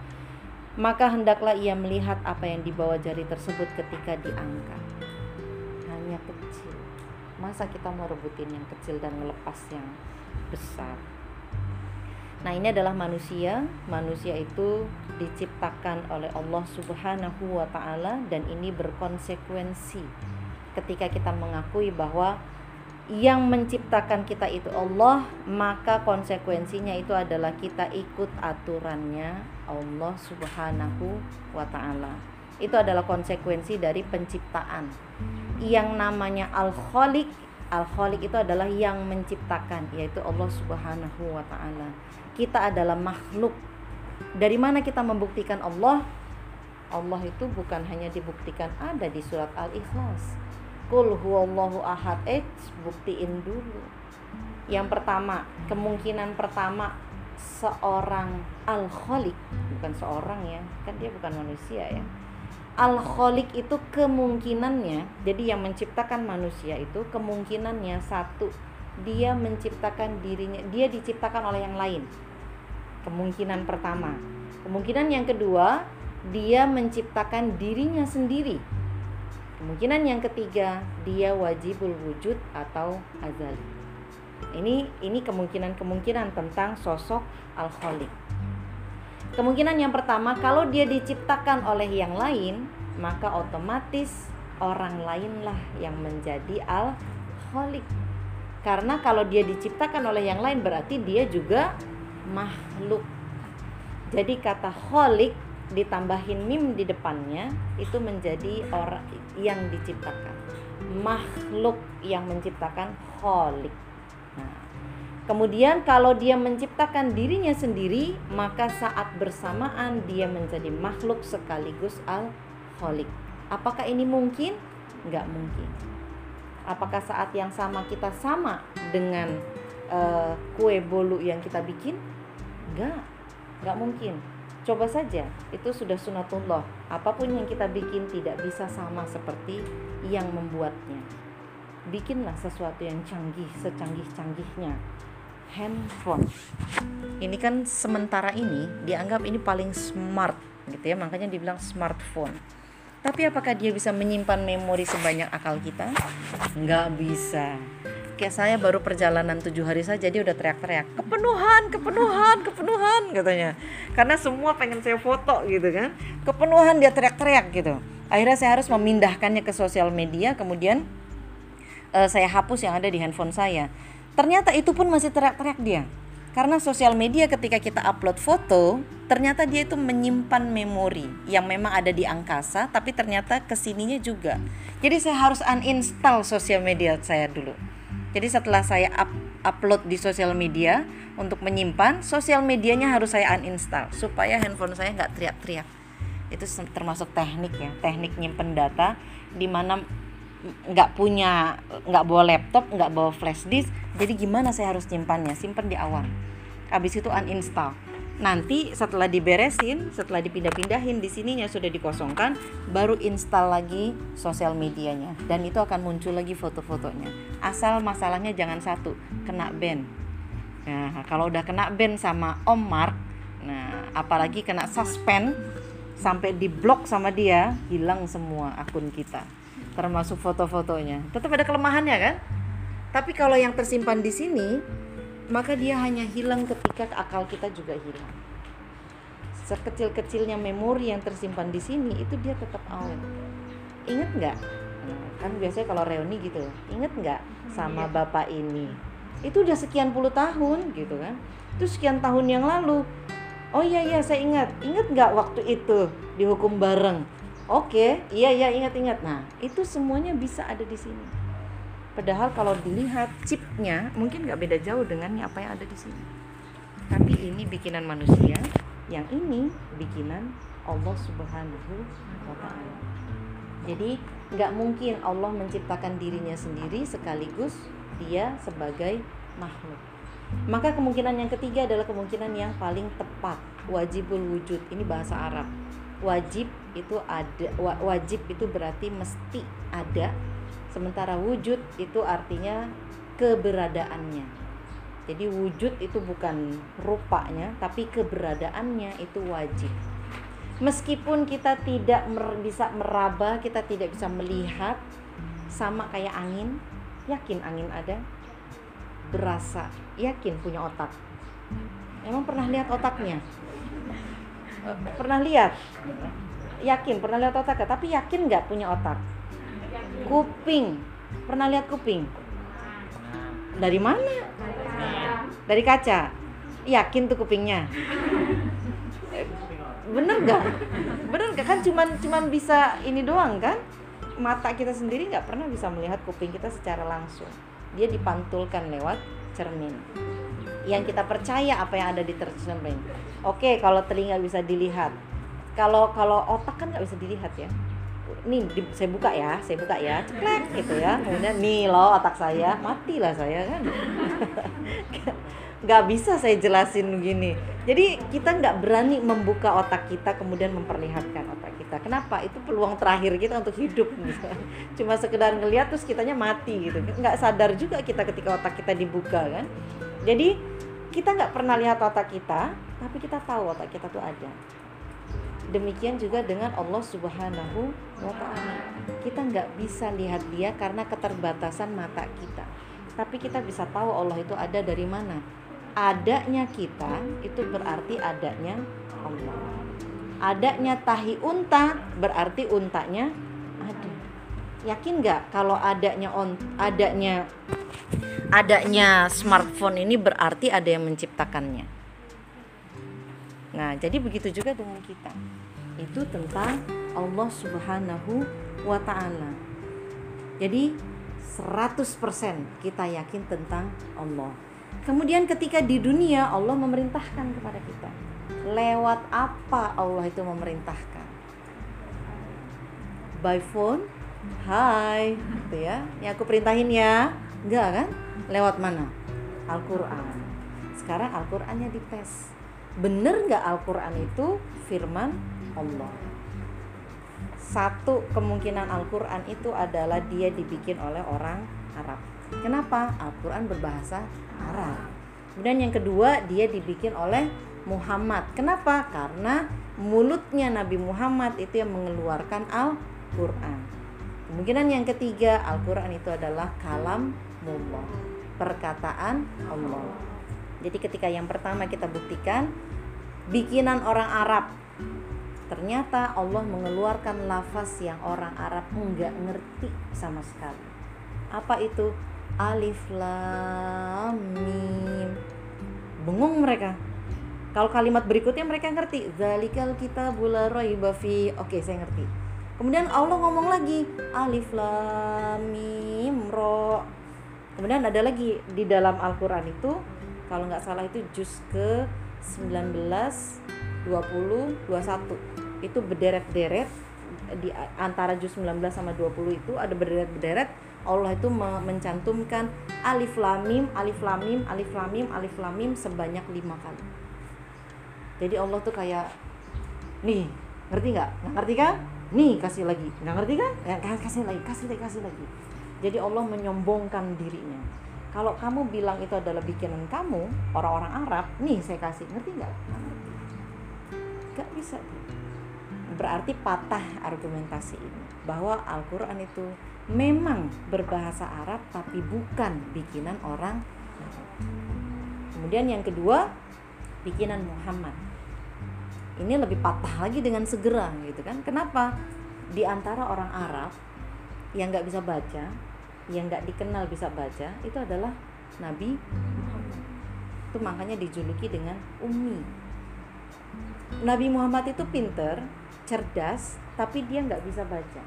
Maka hendaklah ia melihat apa yang dibawa jari tersebut ketika diangkat. Hanya kecil masa kita mau rebutin yang kecil dan melepas yang besar Nah, ini adalah manusia. Manusia itu diciptakan oleh Allah Subhanahu wa taala dan ini berkonsekuensi. Ketika kita mengakui bahwa yang menciptakan kita itu Allah, maka konsekuensinya itu adalah kita ikut aturannya Allah Subhanahu wa taala. Itu adalah konsekuensi dari penciptaan. Yang namanya Al-Khaliq, Al-Khaliq itu adalah yang menciptakan, yaitu Allah Subhanahu wa taala. Kita adalah makhluk. Dari mana kita membuktikan Allah? Allah itu bukan hanya dibuktikan ada di surat Al-Ikhlas. Kul huwallahu ahad. Eh buktiin dulu. Yang pertama Kemungkinan pertama Seorang al-kholik Bukan seorang ya Kan dia bukan manusia ya. Al-kholik itu kemungkinannya Jadi yang menciptakan manusia itu Kemungkinannya satu Dia menciptakan dirinya Dia diciptakan oleh yang lain Kemungkinan pertama Kemungkinan yang kedua Dia menciptakan dirinya sendiri Kemungkinan yang ketiga, dia wajibul wujud atau azali. Ini ini kemungkinan-kemungkinan tentang sosok al-khaliq. Kemungkinan yang pertama, kalau dia diciptakan oleh yang lain, maka otomatis orang lainlah yang menjadi al-khaliq. Karena kalau dia diciptakan oleh yang lain berarti dia juga makhluk. Jadi kata khaliq ditambahin mim di depannya itu menjadi orang yang diciptakan. Makhluk yang menciptakan kholik nah, kemudian kalau dia menciptakan dirinya sendiri maka saat bersamaan dia menjadi makhluk sekaligus al kholik apakah ini mungkin? Nggak mungkin. Apakah saat yang sama kita sama dengan uh, kue bolu yang kita bikin nggak nggak mungkin Coba saja, itu sudah sunatullah. Apa pun yang kita bikin tidak bisa sama seperti yang membuatnya. Bikinlah sesuatu yang canggih, secanggih-canggihnya. Handphone. Ini kan sementara ini dianggap ini paling smart gitu ya, makanya dibilang smartphone. Tapi apakah dia bisa menyimpan memori sebanyak akal kita? Nggak bisa kayak saya baru perjalanan tujuh hari saja dia udah teriak-teriak kepenuhan kepenuhan kepenuhan katanya. Karena semua pengen saya foto gitu kan. Kepenuhan dia teriak-teriak gitu. Akhirnya saya harus memindahkannya ke sosial media kemudian uh, saya hapus yang ada di handphone saya. Ternyata itu pun masih teriak-teriak dia. Karena sosial media ketika kita upload foto ternyata dia itu menyimpan memori yang memang ada di angkasa tapi ternyata ke sininya juga. Jadi saya harus uninstall sosial media saya dulu jadi setelah saya up, upload di sosial media untuk menyimpan, sosial medianya harus saya uninstall supaya handphone saya nggak teriak-teriak. Itu termasuk teknik ya, teknik nyimpen data di mana nggak punya nggak bawa laptop nggak bawa flash disk. Jadi gimana saya harus nyimpannya? Simpan di awal. Habis itu uninstall nanti setelah diberesin setelah dipindah-pindahin di sininya sudah dikosongkan baru install lagi sosial medianya. Dan itu akan muncul lagi foto-fotonya. Asal masalahnya jangan satu kena ban. Nah kalau udah kena ban sama Om Mark nah apalagi kena suspend sampai diblok sama dia hilang semua akun kita. Termasuk foto-fotonya. Tetap ada kelemahannya kan? Tapi kalau yang tersimpan di sini maka dia hanya hilang ketika akal kita juga hilang. Sekecil-kecilnya memori yang tersimpan di sini itu dia tetap awet. Ingat nggak? Kan biasanya kalau reuni gitu, inget nggak sama iya. bapak ini? Itu udah sekian puluh tahun gitu kan? Itu sekian tahun yang lalu. Oh iya iya saya ingat. Ingat nggak waktu itu dihukum bareng? Oke, iya iya ingat ingat. Nah itu semuanya bisa ada di sini. Padahal kalau dilihat chipnya mungkin nggak beda jauh dengan apa yang ada di sini. Tapi ini bikinan manusia, yang ini bikinan Allah Subhanahu wa taala. Jadi nggak mungkin Allah menciptakan dirinya sendiri sekaligus dia sebagai makhluk. Maka kemungkinan yang ketiga adalah kemungkinan yang paling tepat, wajibul wujud. Ini bahasa Arab. Wajib itu ada wajib itu berarti mesti ada Sementara wujud itu artinya keberadaannya. Jadi wujud itu bukan rupanya, tapi keberadaannya itu wajib. Meskipun kita tidak mer bisa meraba, kita tidak bisa melihat, sama kayak angin, yakin angin ada, berasa, yakin punya otak. Emang pernah lihat otaknya? Pernah lihat? Yakin pernah lihat otaknya, tapi yakin nggak punya otak? Kuping pernah lihat kuping Dari mana? Dari kaca. Yakin tuh kupingnya? Bener gak? Bener gak kan cuman cuman bisa ini doang kan? Mata kita sendiri nggak pernah bisa melihat kuping kita secara langsung. Dia dipantulkan lewat cermin. Yang kita percaya apa yang ada di cermin. Oke, kalau telinga bisa dilihat. Kalau kalau otak kan nggak bisa dilihat ya nih di, saya buka ya saya buka ya. Ceklek gitu ya. Kemudian nih loh otak saya. Matilah saya kan? Nggak bisa saya jelasin begini. Jadi kita nggak berani membuka otak kita kemudian memperlihatkan otak kita. Kenapa? Itu peluang terakhir kita untuk hidup gitu. cuma sekedar ngeliat terus kitanya mati gitu. Nggak sadar juga kita ketika otak kita dibuka kan? Jadi kita nggak pernah lihat otak kita tapi kita tahu otak kita tuh ada Demikian juga dengan Allah Subhanahu wa taala. Kita nggak bisa lihat dia karena keterbatasan mata kita. Tapi kita bisa tahu Allah itu ada dari mana. Adanya kita itu berarti adanya Allah. Adanya tahi unta berarti untanya ada. Yakin nggak kalau adanya on adanya adanya smartphone ini berarti ada yang menciptakannya? Nah, jadi begitu juga dengan kita itu tentang Allah Subhanahu wa taala. Jadi 100% kita yakin tentang Allah. Kemudian ketika di dunia Allah memerintahkan kepada kita. Lewat apa Allah itu memerintahkan? By phone, hai, gitu ya. Yang aku perintahin ya. Enggak kan? Lewat mana? Al-Qur'an. Sekarang Al-Qur'annya dites. Bener nggak Al-Quran itu firman Allah. Satu kemungkinan Al-Quran itu adalah dia dibikin oleh orang Arab. Kenapa? Al-Quran berbahasa Arab. Kemudian yang kedua dia dibikin oleh Muhammad. Kenapa? Karena mulutnya Nabi Muhammad itu yang mengeluarkan Al-Quran. Kemungkinan yang ketiga Al-Quran itu adalah kalam Allah, perkataan Allah. Jadi ketika yang pertama kita buktikan bikinan orang Arab ternyata Allah mengeluarkan lafaz yang orang Arab enggak ngerti sama sekali. Apa itu? Alif lam mim. Bengong mereka. Kalau kalimat berikutnya mereka ngerti. Zalikal kita la raiba fi. Oke saya ngerti. Kemudian Allah ngomong lagi. Alif lam mim ro kemudian ada lagi di dalam Al-Qur'an itu kalau nggak salah itu juz ke 19 20 21 itu berderet-deret di antara juz 19 sama 20 itu ada berderet-berderet Allah itu mencantumkan alif lamim alif lamim alif lamim alif lamim sebanyak lima kali. Jadi Allah tuh kayak nih ngerti nggak? Nggak ngerti kan? Nih kasih lagi. Nggak ngerti kan? Ya, kasih lagi kasih lagi kasih lagi. Jadi Allah menyombongkan dirinya. Kalau kamu bilang itu adalah bikinan kamu orang-orang Arab nih saya kasih. Ngerti nggak? Nggak bisa berarti patah argumentasi ini bahwa Al-Quran itu memang berbahasa Arab tapi bukan bikinan orang kemudian yang kedua bikinan Muhammad. Ini lebih patah lagi dengan segera gitu kan? Kenapa? Di antara orang Arab yang nggak bisa baca yang nggak dikenal bisa baca itu adalah Nabi itu makanya dijuluki dengan Umi Nabi Muhammad itu pinter cerdas tapi dia nggak bisa baca.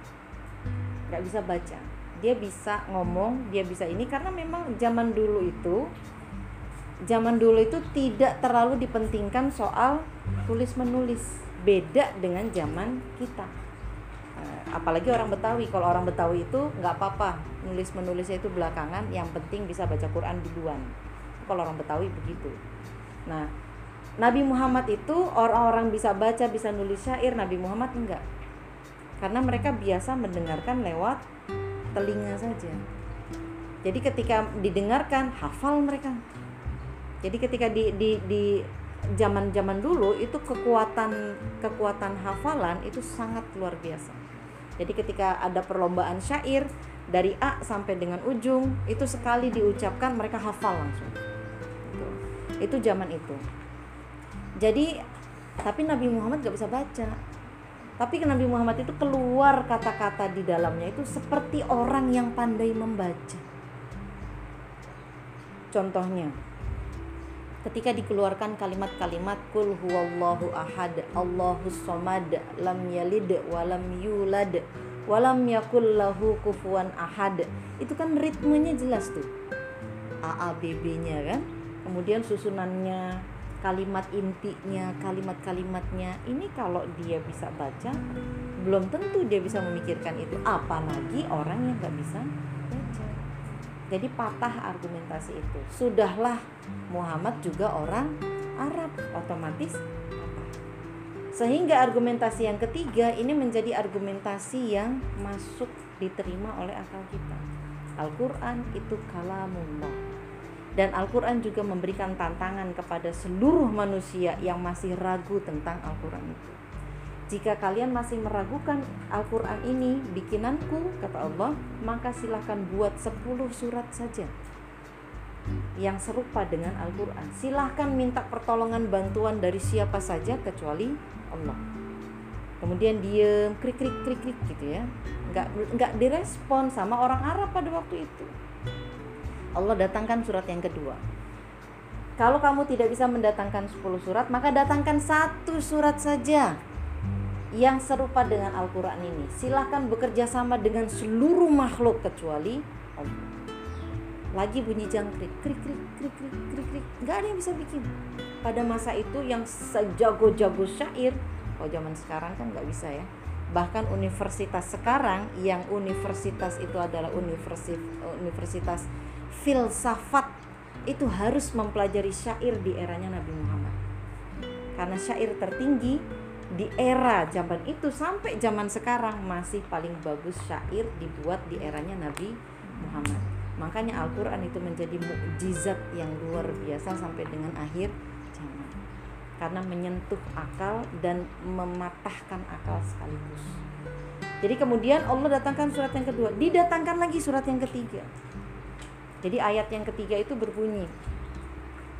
Nggak bisa baca. Dia bisa ngomong dia bisa ini karena memang zaman dulu itu zaman dulu itu tidak terlalu dipentingkan soal tulis menulis beda dengan zaman kita. Eh, apalagi orang Betawi. Kalau orang Betawi itu nggak apa-apa nulis menulisnya itu belakangan yang penting bisa baca Quran duluan. Kalau orang Betawi begitu. Nah Nabi Muhammad itu orang-orang bisa baca bisa nulis syair Nabi Muhammad enggak karena mereka biasa mendengarkan lewat telinga saja jadi ketika didengarkan hafal mereka jadi ketika di di di zaman zaman dulu itu kekuatan kekuatan hafalan itu sangat luar biasa jadi ketika ada perlombaan syair dari A sampai dengan ujung itu sekali diucapkan mereka hafal langsung. Itu zaman itu. Jadi tapi Nabi Muhammad gak bisa baca. Tapi Nabi Muhammad itu keluar kata-kata di dalamnya itu seperti orang yang pandai membaca. contohnya ketika dikeluarkan kalimat-kalimat kul huwallahu ahad Allahus somad lam yalid walam yulad walam yakul lahu kufuwan ahad itu kan ritmenya jelas tuh A A B B nya kan kemudian susunannya kalimat intinya kalimat-kalimatnya. Ini kalau dia bisa baca belum tentu dia bisa memikirkan itu. Apalagi orang yang nggak bisa baca. Jadi patah argumentasi itu. Sudahlah Muhammad juga orang Arab otomatis sehingga argumentasi yang ketiga ini menjadi argumentasi yang masuk diterima oleh akal kita. Al-Quran itu kalamullah dan Al-Quran juga memberikan tantangan kepada seluruh manusia yang masih ragu tentang Al-Quran itu jika kalian masih meragukan Al-Quran ini bikinanku kata Allah maka silahkan buat 10 surat saja yang serupa dengan Al-Quran. Silahkan minta pertolongan bantuan dari siapa saja kecuali Allah. Kemudian diem, krik krik krik krik gitu ya. Nggak nggak direspon sama orang Arab pada waktu itu. Allah datangkan surat yang kedua. Kalau kamu tidak bisa mendatangkan 10 surat, maka datangkan satu surat saja yang serupa dengan Al-Quran ini. Silahkan bekerja sama dengan seluruh makhluk kecuali Allah lagi bunyi jangkrik krik krik krik krik krik krik nggak ada yang bisa bikin pada masa itu yang sejago-jago syair kalau zaman sekarang kan nggak bisa ya bahkan universitas sekarang yang universitas itu adalah universitas universitas filsafat itu harus mempelajari syair di eranya Nabi Muhammad karena syair tertinggi di era zaman itu sampai zaman sekarang masih paling bagus syair dibuat di eranya Nabi Muhammad Makanya Al-Quran itu menjadi mukjizat yang luar biasa sampai dengan akhir zaman. Karena menyentuh akal dan mematahkan akal sekaligus. Jadi kemudian Allah datangkan surat yang kedua, didatangkan lagi surat yang ketiga. Jadi ayat yang ketiga itu berbunyi,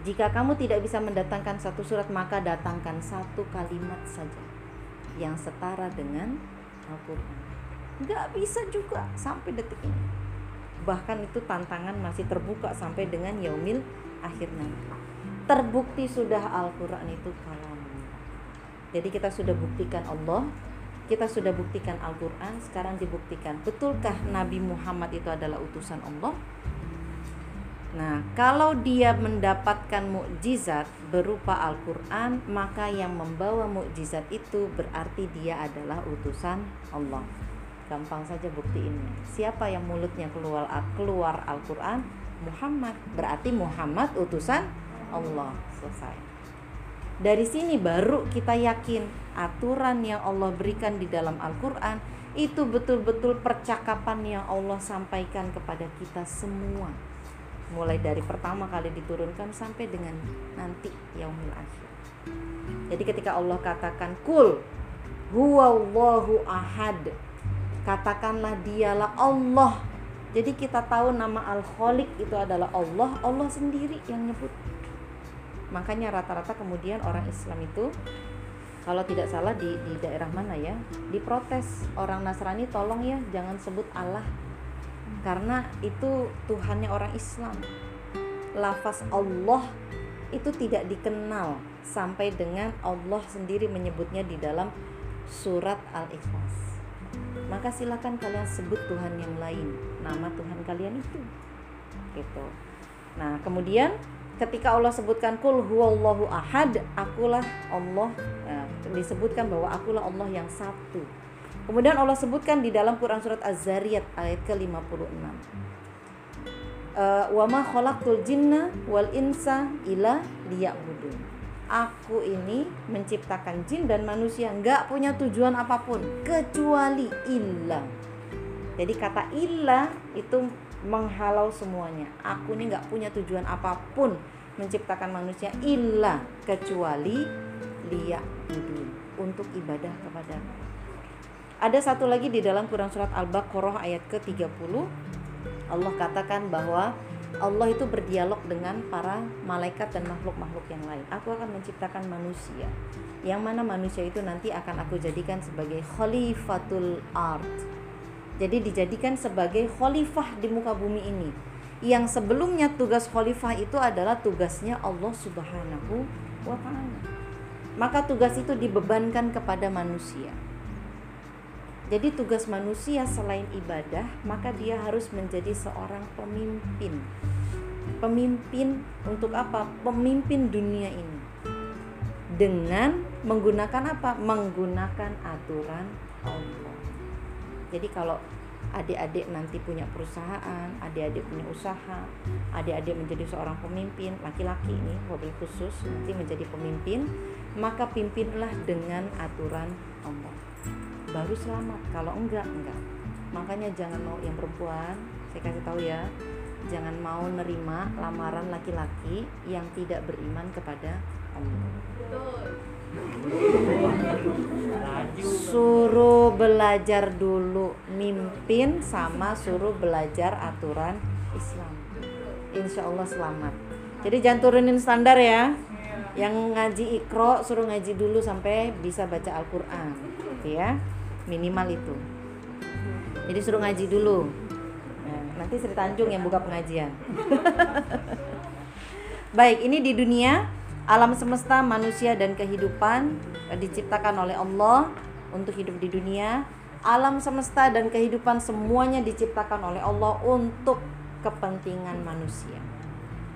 jika kamu tidak bisa mendatangkan satu surat, maka datangkan satu kalimat saja yang setara dengan Al-Quran. Gak bisa juga sampai detik ini. Bahkan itu tantangan masih terbuka sampai dengan yaumil akhir nanti. Terbukti sudah Al-Quran itu kalam. Jadi kita sudah buktikan Allah kita sudah buktikan Al-Quran sekarang dibuktikan. Betulkah Nabi Muhammad itu adalah utusan Allah Nah, kalau dia mendapatkan mukjizat berupa Al-Qur'an, maka yang membawa mukjizat itu berarti dia adalah utusan Allah. Gampang saja buktiinnya siapa yang mulutnya keluar keluar Al-Quran? Muhammad. Berarti Muhammad utusan Allah. Selesai. Dari sini baru kita yakin aturan yang Allah berikan di dalam Al-Quran itu betul-betul percakapan yang Allah sampaikan kepada kita semua mulai dari pertama kali diturunkan sampai dengan nanti yaumil akhir. Jadi ketika Allah katakan kul huwallahu ahad katakanlah dialah Allah. Jadi kita tahu nama Al-Khaliq itu adalah Allah Allah sendiri yang nyebut. Makanya rata-rata kemudian orang Islam itu kalau tidak salah di, di daerah mana ya diprotes. Orang Nasrani tolong ya jangan sebut Allah karena itu Tuhannya orang Islam. Lafaz Allah itu tidak dikenal sampai dengan Allah sendiri menyebutnya di dalam surat Al-Ikhlas. Maka silakan kalian sebut Tuhan yang lain nama Tuhan kalian itu. Gitu. Nah kemudian ketika Allah sebutkan kul huwallahu ahad akulah Allah ya, disebutkan bahwa akulah Allah yang satu kemudian Allah sebutkan di dalam Quran surat Az-Zariyat ayat ke-56. Uh, wa ma khalaqtul jinna wal insa ila liya'budun. Aku ini menciptakan jin dan manusia nggak punya tujuan apa pun kecuali ilah jadi kata ilah itu menghalau semuanya. Aku ini nggak punya tujuan apa pun menciptakan manusia ilah kecuali liya untuk ibadah kepada ada satu lagi di dalam Quran surat Al-Baqarah ayat ke-30 Allah katakan bahwa Allah itu berdialog dengan para malaikat dan makhluk-makhluk yang lain. Aku akan menciptakan manusia. Yang mana manusia itu nanti akan aku jadikan sebagai khalifatul art. Jadi dijadikan sebagai khalifah di muka bumi ini yang sebelumnya tugas khalifah itu adalah tugasnya Allah Subhanahu wa taala. Maka tugas itu dibebankan kepada manusia. Jadi tugas manusia selain ibadah, maka dia harus menjadi seorang pemimpin. Pemimpin untuk apa? Pemimpin dunia ini. Dengan menggunakan apa? Menggunakan aturan Allah. Jadi kalau adik-adik nanti punya perusahaan, adik-adik punya usaha, adik-adik menjadi seorang pemimpin, laki-laki ini mobil khusus nanti menjadi pemimpin, maka pimpinlah dengan aturan Allah. Baru selamat, kalau enggak enggak. Makanya jangan mau yang perempuan, saya kasih tahu ya, jangan mau nerima lamaran laki-laki yang tidak beriman kepada Allah. Suruh belajar dulu mimpin sama suruh belajar aturan Islam. Insya Allah selamat. Jadi jangan turunin standar ya. Yang ngaji ikro suruh ngaji dulu sampai bisa baca Al-Quran, ya minimal itu. Jadi suruh ngaji dulu. Nah, nanti Sri Tanjung yang buka pengajian. Baik, ini di dunia alam semesta, manusia dan kehidupan eh, diciptakan oleh Allah untuk hidup di dunia. Alam semesta dan kehidupan semuanya diciptakan oleh Allah untuk kepentingan manusia.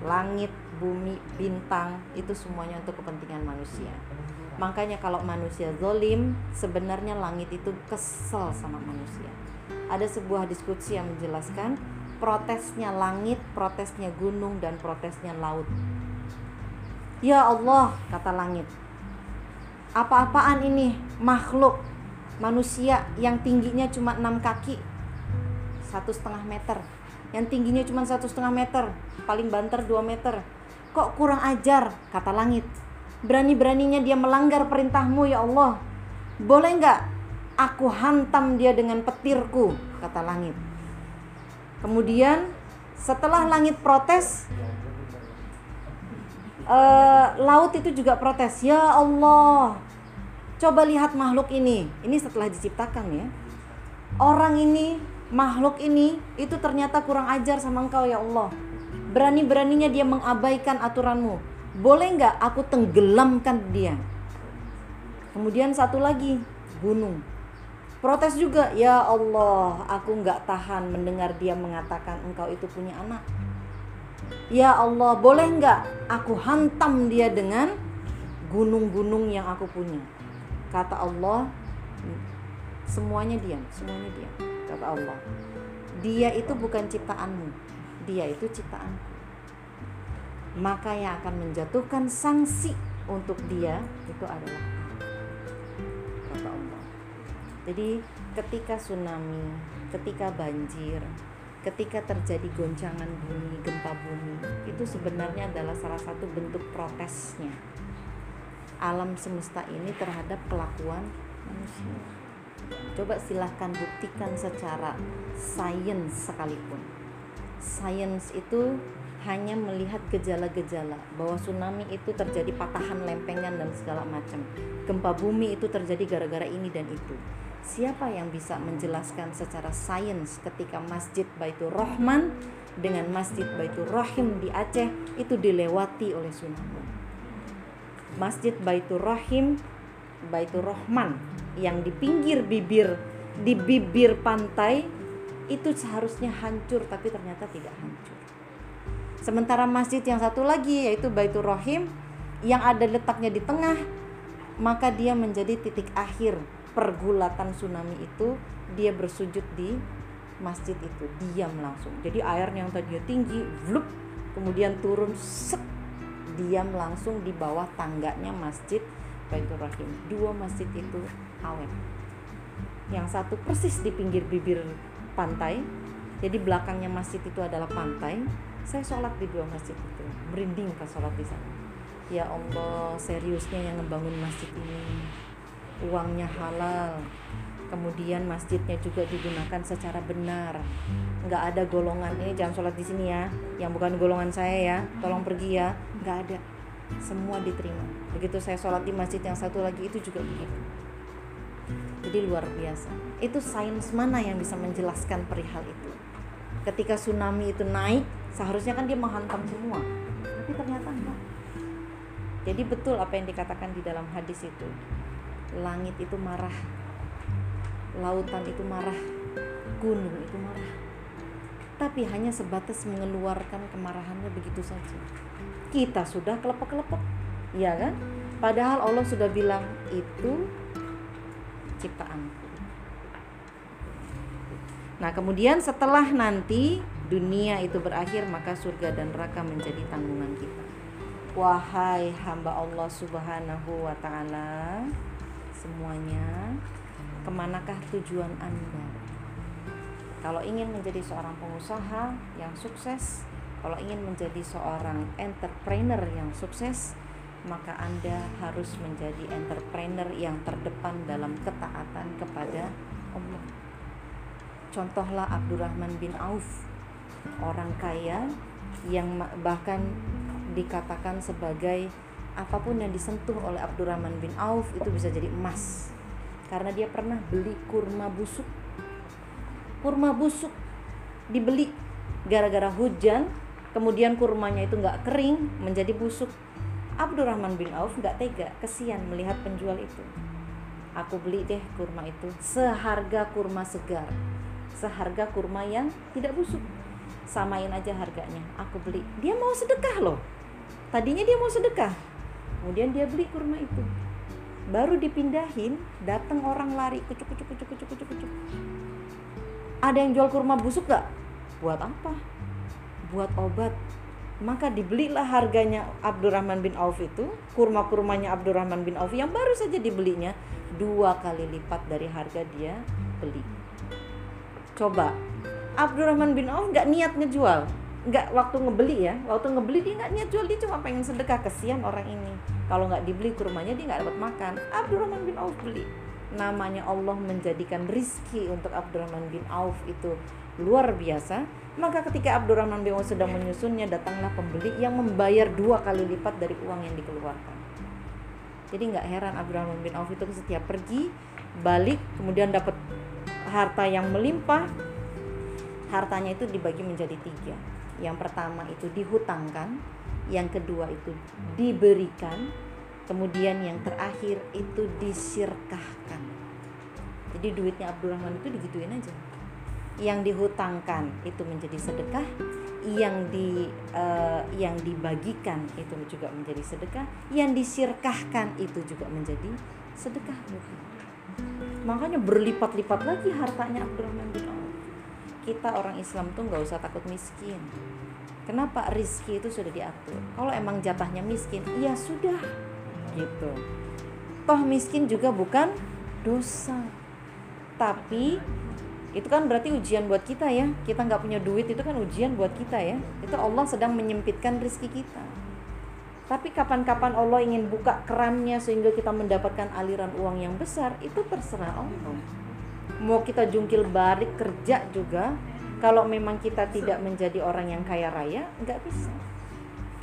Langit, bumi, bintang itu semuanya untuk kepentingan manusia. Makanya kalau manusia zolim, sebenarnya langit itu kesel sama manusia. Ada sebuah diskusi yang menjelaskan protesnya langit, protesnya gunung, dan protesnya laut. Ya Allah, kata langit. Apa-apaan ini makhluk manusia yang tingginya cuma enam kaki, satu setengah meter, yang tingginya cuma satu setengah meter, paling banter 2 meter. Kok kurang ajar, kata langit. Berani-beraninya dia melanggar perintahmu ya Allah. Boleh nggak aku hantam dia dengan petirku, kata langit. Kemudian setelah langit protes, uh, laut itu juga protes. Ya Allah, coba lihat makhluk ini. Ini setelah diciptakan ya. Orang ini, makhluk ini, itu ternyata kurang ajar sama engkau ya Allah. Berani-beraninya dia mengabaikan aturanmu. Boleh nggak aku tenggelamkan dia? Kemudian satu lagi, gunung. Protes juga, ya Allah, aku nggak tahan mendengar dia mengatakan engkau itu punya anak. Ya Allah, boleh nggak aku hantam dia dengan gunung-gunung yang aku punya? Kata Allah, semuanya diam, semuanya diam. Kata Allah, dia itu bukan ciptaanmu, dia itu ciptaanku. Maka yang akan menjatuhkan sanksi untuk dia itu adalah kata Allah. Jadi ketika tsunami, ketika banjir, ketika terjadi goncangan bumi, gempa bumi, itu sebenarnya adalah salah satu bentuk protesnya alam semesta ini terhadap kelakuan manusia. Coba silahkan buktikan secara sains sekalipun. Sains itu hanya melihat gejala-gejala bahwa tsunami itu terjadi patahan lempengan dan segala macam. Gempa bumi itu terjadi gara-gara ini dan itu. Siapa yang bisa menjelaskan secara sains ketika Masjid Baitur Rahman dengan Masjid Baitur Rahim di Aceh itu dilewati oleh tsunami? Masjid Baitur Rahim Baitur Rahman yang di pinggir bibir di bibir pantai itu seharusnya hancur tapi ternyata tidak hancur. Sementara masjid yang satu lagi yaitu Baitur Rahim yang ada letaknya di tengah maka dia menjadi titik akhir pergulatan tsunami itu. Dia bersujud di masjid itu diam langsung. Jadi air yang tadinya tinggi vlup kemudian turun set diam langsung di bawah tangganya masjid Baitur Rahim. Dua masjid itu awet. Yang satu persis di pinggir bibir pantai jadi belakangnya masjid itu adalah pantai saya sholat di dua masjid itu merinding pas sholat di sana. Ya Allah seriusnya yang ngebangun masjid ini. Uangnya halal kemudian masjidnya juga digunakan secara benar. Nggak ada golongan ini jangan sholat di sini ya. Yang bukan golongan saya ya tolong pergi ya. Nggak ada. Semua diterima. Begitu saya sholat di masjid yang satu lagi itu juga begitu. Jadi luar biasa. Itu sains mana yang bisa menjelaskan perihal itu ketika tsunami itu naik seharusnya kan dia menghantam semua. Tapi ternyata enggak. Jadi betul apa yang dikatakan di dalam hadis itu. Langit itu marah. Lautan itu marah. Gunung itu marah. Tapi hanya sebatas mengeluarkan kemarahannya begitu saja. Kita sudah kelepek-kelepek ya kan? Padahal Allah sudah bilang itu ciptaanku nah kemudian setelah nanti dunia itu berakhir maka surga dan neraka menjadi tanggungan kita wahai hamba Allah subhanahu wa ta'ala semuanya ke manakah tujuan Anda? Kalau ingin menjadi seorang pengusaha yang sukses, kalau ingin menjadi seorang entrepreneur yang sukses, maka Anda harus menjadi entrepreneur yang terdepan dalam ketaatan kepada Allah. Contohlah Abdurrahman bin Auf, orang kaya yang bahkan dikatakan sebagai apa pun yang disentuh oleh Abdurrahman bin Auf itu bisa jadi emas. Karena dia pernah beli kurma busuk. Kurma busuk dibeli gara-gara hujan kemudian kurmanya itu nggak kering menjadi busuk. Abdurrahman bin Auf nggak tega kesian melihat penjual itu. Aku beli deh kurma itu seharga kurma segar seharga kurma yang tidak busuk. Samain aja harganya. Aku beli. Dia mau sedekah loh. Tadinya dia mau sedekah. Kemudian dia beli kurma itu. Baru dipindahin datang orang lari. Kucuk kucuk kucuk kucuk kucuk kucuk. Ada yang jual kurma busuk gak buat apa? Buat obat. Maka dibelilah harganya Abdurrahman bin Auf itu kurma-kurmanya Abdurrahman bin Auf yang baru saja dibelinya dua kali lipat dari harga dia beli coba. Abdurrahman bin Auf nggak niat ngejual. Nggak waktu ngebeli ya. Waktu ngebeli dia nggak niat jual. Dia cuma pengen sedekah. Kesian orang ini. Kalau nggak dibeli ke rumahnya dia nggak dapat makan. Abdurrahman bin Auf beli. Namanya Allah menjadikan rizki untuk Abdurrahman bin Auf itu luar biasa. Maka ketika Abdurrahman bin Auf sedang menyusunnya datanglah pembeli yang membayar dua kali lipat dari uang yang dikeluarkan. Jadi nggak heran Abdurrahman bin Auf itu setiap pergi balik kemudian dapat harta yang melimpah hartanya itu dibagi menjadi tiga yang pertama itu dihutangkan, yang kedua itu diberikan, kemudian yang terakhir itu disirkahkan. Jadi duitnya Abdurrahman itu digituin aja. Yang dihutangkan itu menjadi sedekah, yang di uh, yang dibagikan itu juga menjadi sedekah, yang disirkahkan itu juga menjadi sedekah. Makanya berlipat-lipat lagi hartanya Abdurrahman bin Auf kita orang Islam tuh nggak usah takut miskin. Kenapa? Rizki itu sudah diatur. Kalau emang jatahnya miskin ya sudah gitu. Toh miskin juga bukan dosa. Tapi itu kan berarti ujian buat kita ya. Kita nggak punya duit itu kan ujian buat kita ya. Itu Allah sedang menyempitkan rizki kita tapi kapan-kapan Allah ingin buka kerannya sehingga kita mendapatkan aliran uang yang besar itu terserah Allah. Mau kita jungkil balik kerja juga kalau memang kita tidak menjadi orang yang kaya raya nggak bisa.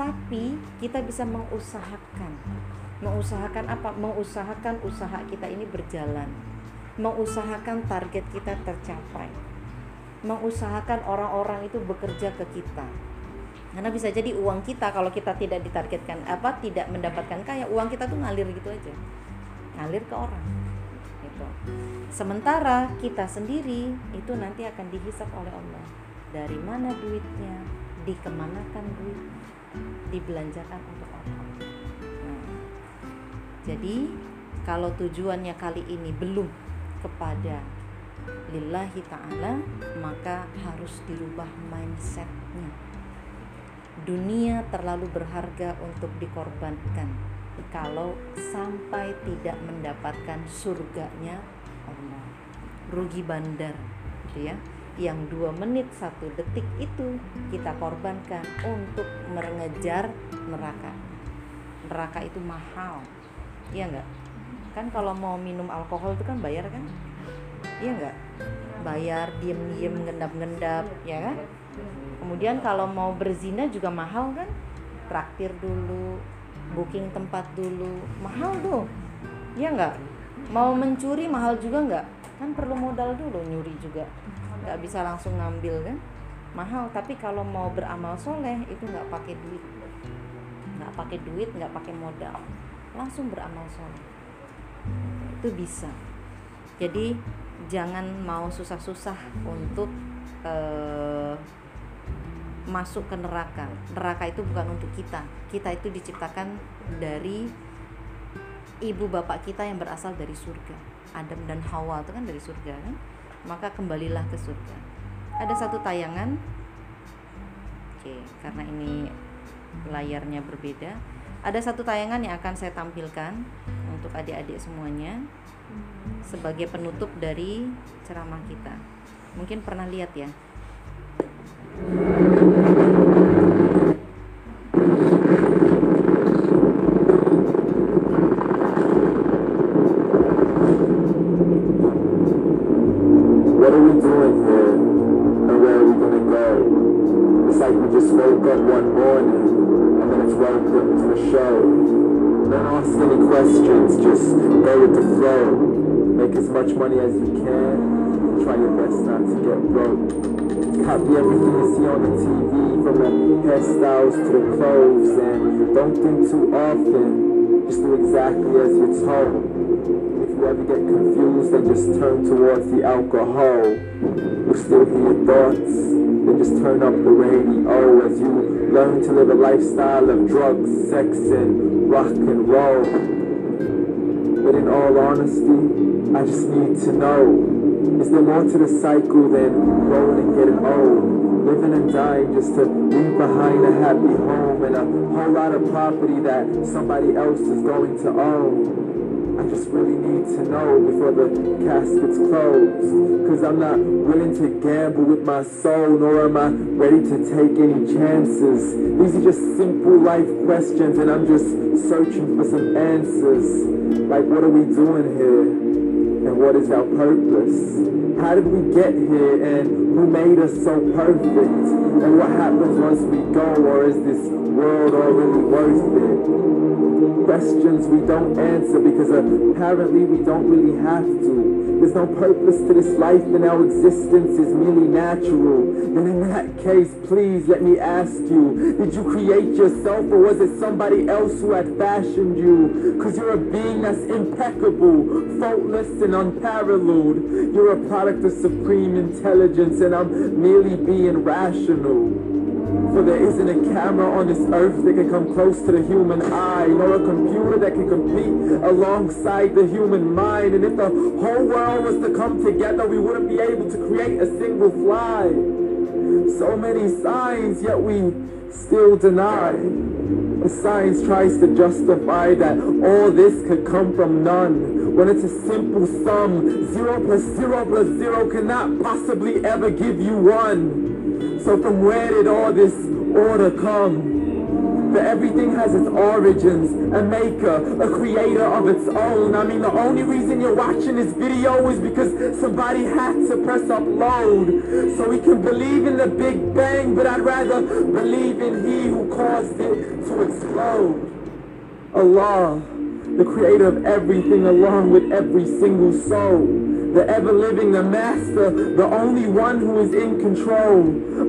Tapi kita bisa mengusahakan. Mengusahakan apa? Mengusahakan usaha kita ini berjalan. Mengusahakan target kita tercapai. Mengusahakan orang-orang itu bekerja ke kita karena bisa jadi uang kita kalau kita tidak ditargetkan apa tidak mendapatkan kaya uang kita tuh ngalir gitu aja. Ngalir ke orang gitu. Sementara kita sendiri itu nanti akan dihisap oleh Allah. Dari mana duitnya, dikemanakan duit, dibelanjakan untuk apa. Nah, jadi kalau tujuannya kali ini belum kepada lillahi ta'ala maka harus dirubah mindsetnya dunia terlalu berharga untuk dikorbankan. Kalau sampai tidak mendapatkan surganya Allah rugi bandar gitu ya. Yang dua menit satu detik itu kita korbankan untuk mengejar neraka. Neraka itu mahal iya enggak kan kalau mau minum alkohol itu kan bayar kan? Iya enggak bayar diem-diem ngendap-ngendap ya kan kemudian kalau mau berzina juga mahal kan? Traktir dulu booking tempat dulu mahal tuh. Iya enggak mau mencuri mahal juga nggak? Kan perlu modal dulu nyuri juga. Nggak bisa langsung ngambil kan? Mahal tapi kalau mau beramal soleh itu nggak pakai duit. Nggak pakai duit nggak pakai modal. Langsung beramal soleh. Itu bisa. Jadi jangan mau susah-susah untuk uh, masuk ke neraka. Neraka itu bukan untuk kita. Kita itu diciptakan dari ibu bapak kita yang berasal dari surga. Adam dan Hawa itu kan dari surga kan? Maka kembalilah ke surga. Ada satu tayangan. Oke karena ini layarnya berbeda. Ada satu tayangan yang akan saya tampilkan untuk adik-adik semuanya sebagai penutup dari ceramah kita. Mungkin pernah lihat ya much money as you can. Try your best not to get broke. Copy everything you see on the TV, from the hairstyles to the clothes, and you don't think too often. Just do exactly as you're told. If you ever get confused, then just turn towards the alcohol. You'll still hear your thoughts, then just turn up the radio as you learn to live a lifestyle of drugs, sex, and rock and roll. But in all honesty, I just need to know, is there more to the cycle than growing and getting old? Living and dying just to leave behind a happy home and a whole lot of property that somebody else is going to own. I just really need to know before the casket's closed. Cause I'm not willing to gamble with my soul, nor am I ready to take any chances. These are just simple life questions, and I'm just searching for some answers. Like, what are we doing here? and what is our purpose? How did we get here and who made us so perfect? And what happens once we go or is this world all really worth it? Questions we don't answer because apparently we don't really have to. There's no purpose to this life and our existence is merely natural. Then in that case, please let me ask you, did you create yourself or was it somebody else who had fashioned you? Cause you're a being that's impeccable, faultless and unparalleled. You're a product of supreme intelligence and I'm merely being rational. For there isn't a camera on this earth that can come close to the human eye, nor a computer that can compete alongside the human mind. And if the whole world was to come together, we wouldn't be able to create a single fly. So many signs, yet we still deny. The science tries to justify that all this could come from none, when it's a simple sum. Zero plus zero plus zero cannot possibly ever give you one. So from where did all this order come? But everything has its origins, a maker, a creator of its own. I mean, the only reason you're watching this video is because somebody had to press upload. So we can believe in the Big Bang, but I'd rather believe in he who caused it to explode. Allah, the creator of everything along with every single soul the ever-living, the master, the only one who is in control.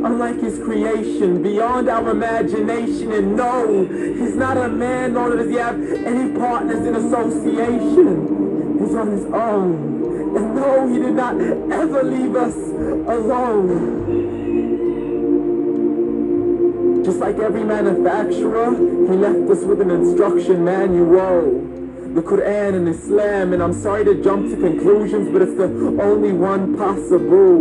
Unlike his creation, beyond our imagination, and no, he's not a man, nor does he have any partners in association. He's on his own. And no, he did not ever leave us alone. Just like every manufacturer, he left us with an instruction manual the Quran and Islam, and I'm sorry to jump to conclusions, but it's the only one possible.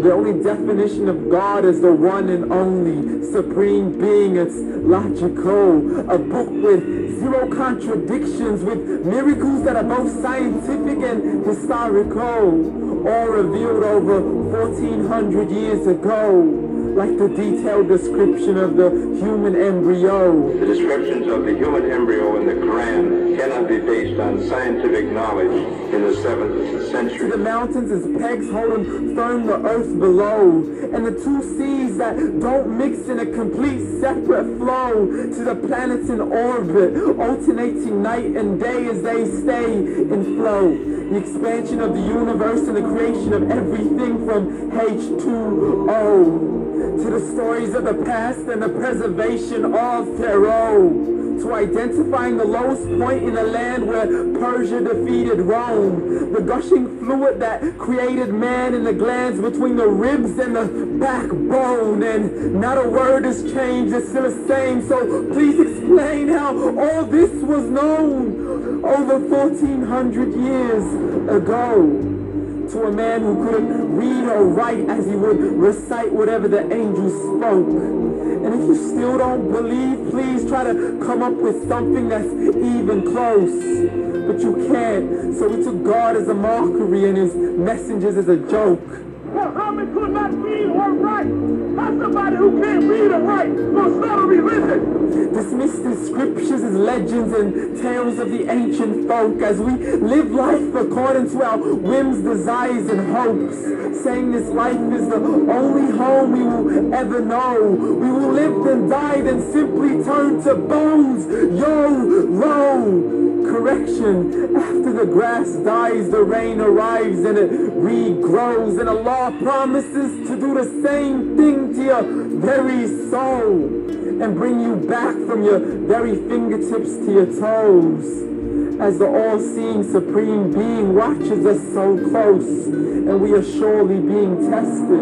The only definition of God is the one and only supreme being. It's logical. A book with zero contradictions, with miracles that are both scientific and historical, all revealed over 1400 years ago like the detailed description of the human embryo. The descriptions of the human embryo in the Quran cannot be based on scientific knowledge in the 7th century. The mountains as pegs holding firm the earth below, and the two seas that don't mix in a complete separate flow to the planets in orbit, alternating night and day as they stay in flow. The expansion of the universe and the creation of everything from H2O to the stories of the past and the preservation of Pharaoh. To identifying the lowest point in the land where Persia defeated Rome. The gushing fluid that created man in the glands between the ribs and the backbone. And not a word has changed, it's still the same. So please explain how all this was known over 1400 years ago to a man who couldn't read or write as he would recite whatever the angels spoke. And if you still don't believe, please try to come up with something that's even close. But you can't. So we took God as a mockery and his messengers as a joke. Muhammad could not read or write. How somebody who can't read or write gonna start a religion? Dismiss the scriptures as legends and tales of the ancient folk as we live life according to our whims, desires, and hopes. Saying this life is the only home we will ever know. We will live and die, then simply turn to bones. Yo, low. Correction. After the grass dies, the rain arrives and it regrows. And Allah promises to do the same thing to your very soul and bring you back from your very fingertips to your toes. As the all-seeing supreme being watches us so close and we are surely being tested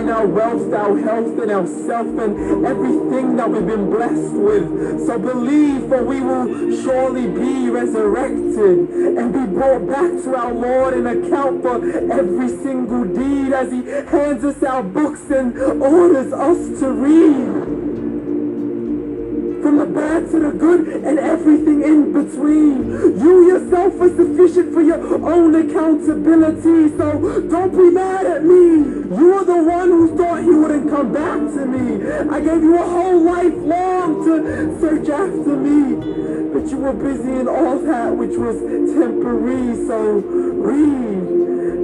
in our wealth, our health, and our self and everything that we've been blessed with. So believe for we will surely be resurrected and be brought back to our Lord and account for every single deed as he hands us our books and orders us to read from the bad to the good and everything in between. You yourself are sufficient for your own accountability, so don't be mad at me. You are the one who thought you wouldn't come back to me. I gave you a whole life long to search after me, but you were busy in all that which was temporary, so read.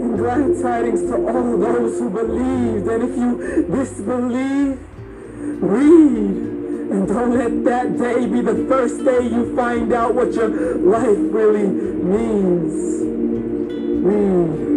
And glad tidings to all those who believed, and if you disbelieve, read. And don't let that day be the first day you find out what your life really means. Read.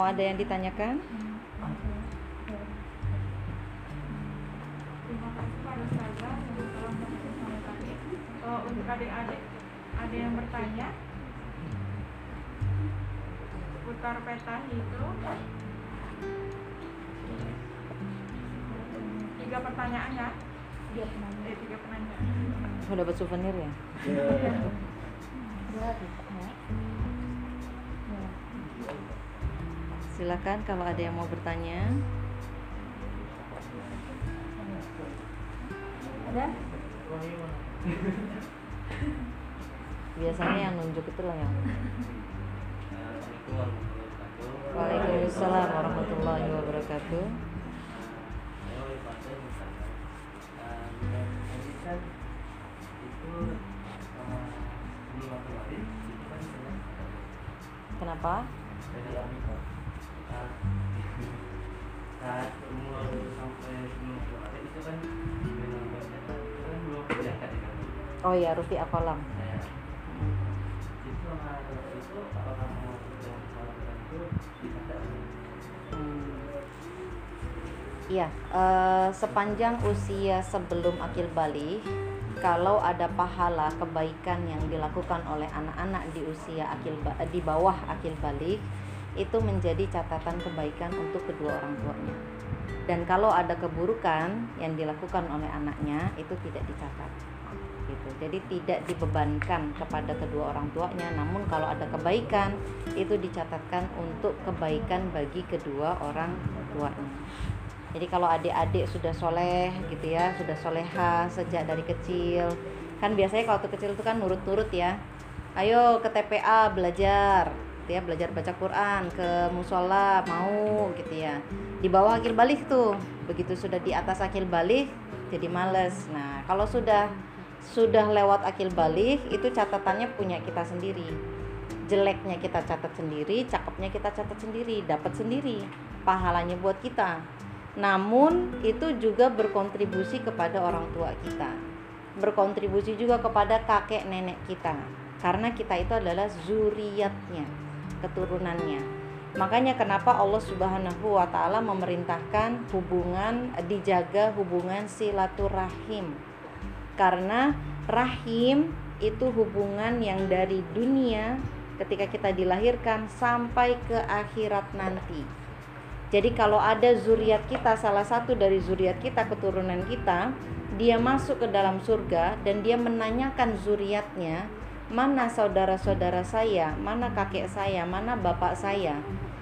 Mau ada yang ditanyakan? Terima kasih pada yang telah. Eh, untuk adik-adik ada yang bertanya seputar peta itu tiga pertanyaan ya tiga pertanyaan eh, tiga pertanyaan Mau dapat souvenir ya? Silakan kalau ada yang mau bertanya. Ada? Biasanya yang nunjuk itu lah yang. Waalaikumsalam warahmatullahi wabarakatuh. Kenapa? Saat umur sampai 50 hari itu dengan ternyata itu belum kelihatan Oh ya, Rufi Akolam. itu hal itu Hmm. Iya, eh, sepanjang usia sebelum akil balik, kalau ada pahala kebaikan yang dilakukan oleh anak-anak di usia akil di bawah akil balik, itu menjadi catatan kebaikan untuk kedua orang tuanya. Dan kalau ada keburukan yang dilakukan oleh anaknya, itu tidak dicatat. Gitu. Jadi tidak dibebankan kepada kedua orang tuanya, namun kalau ada kebaikan itu dicatatkan untuk kebaikan bagi kedua orang tuanya. Jadi kalau adik-adik sudah soleh gitu ya, sudah soleha sejak dari kecil, kan biasanya kalau kecil itu kan nurut-nurut ya ayo ke TPA belajar gitu ya belajar baca Quran ke musola mau gitu ya. Di bawah akil balik tuh begitu sudah di atas akil balik jadi males. Nah kalau sudah sudah lewat akil balik itu catatannya punya kita sendiri. Jeleknya kita catat sendiri cakepnya kita catat sendiri dapat sendiri pahalanya buat kita. Namun itu juga berkontribusi kepada orang tua kita. Berkontribusi juga kepada kakek nenek kita. Karena kita itu adalah zuriatnya keturunannya. Makanya kenapa Allah Subhanahu wa taala memerintahkan hubungan dijaga hubungan silaturahim. Karena rahim itu hubungan yang dari dunia ketika kita dilahirkan sampai ke akhirat nanti. Jadi kalau ada zuriat kita, salah satu dari zuriat kita, keturunan kita, dia masuk ke dalam surga dan dia menanyakan zuriatnya, mana saudara-saudara saya, mana kakek saya, mana bapak saya.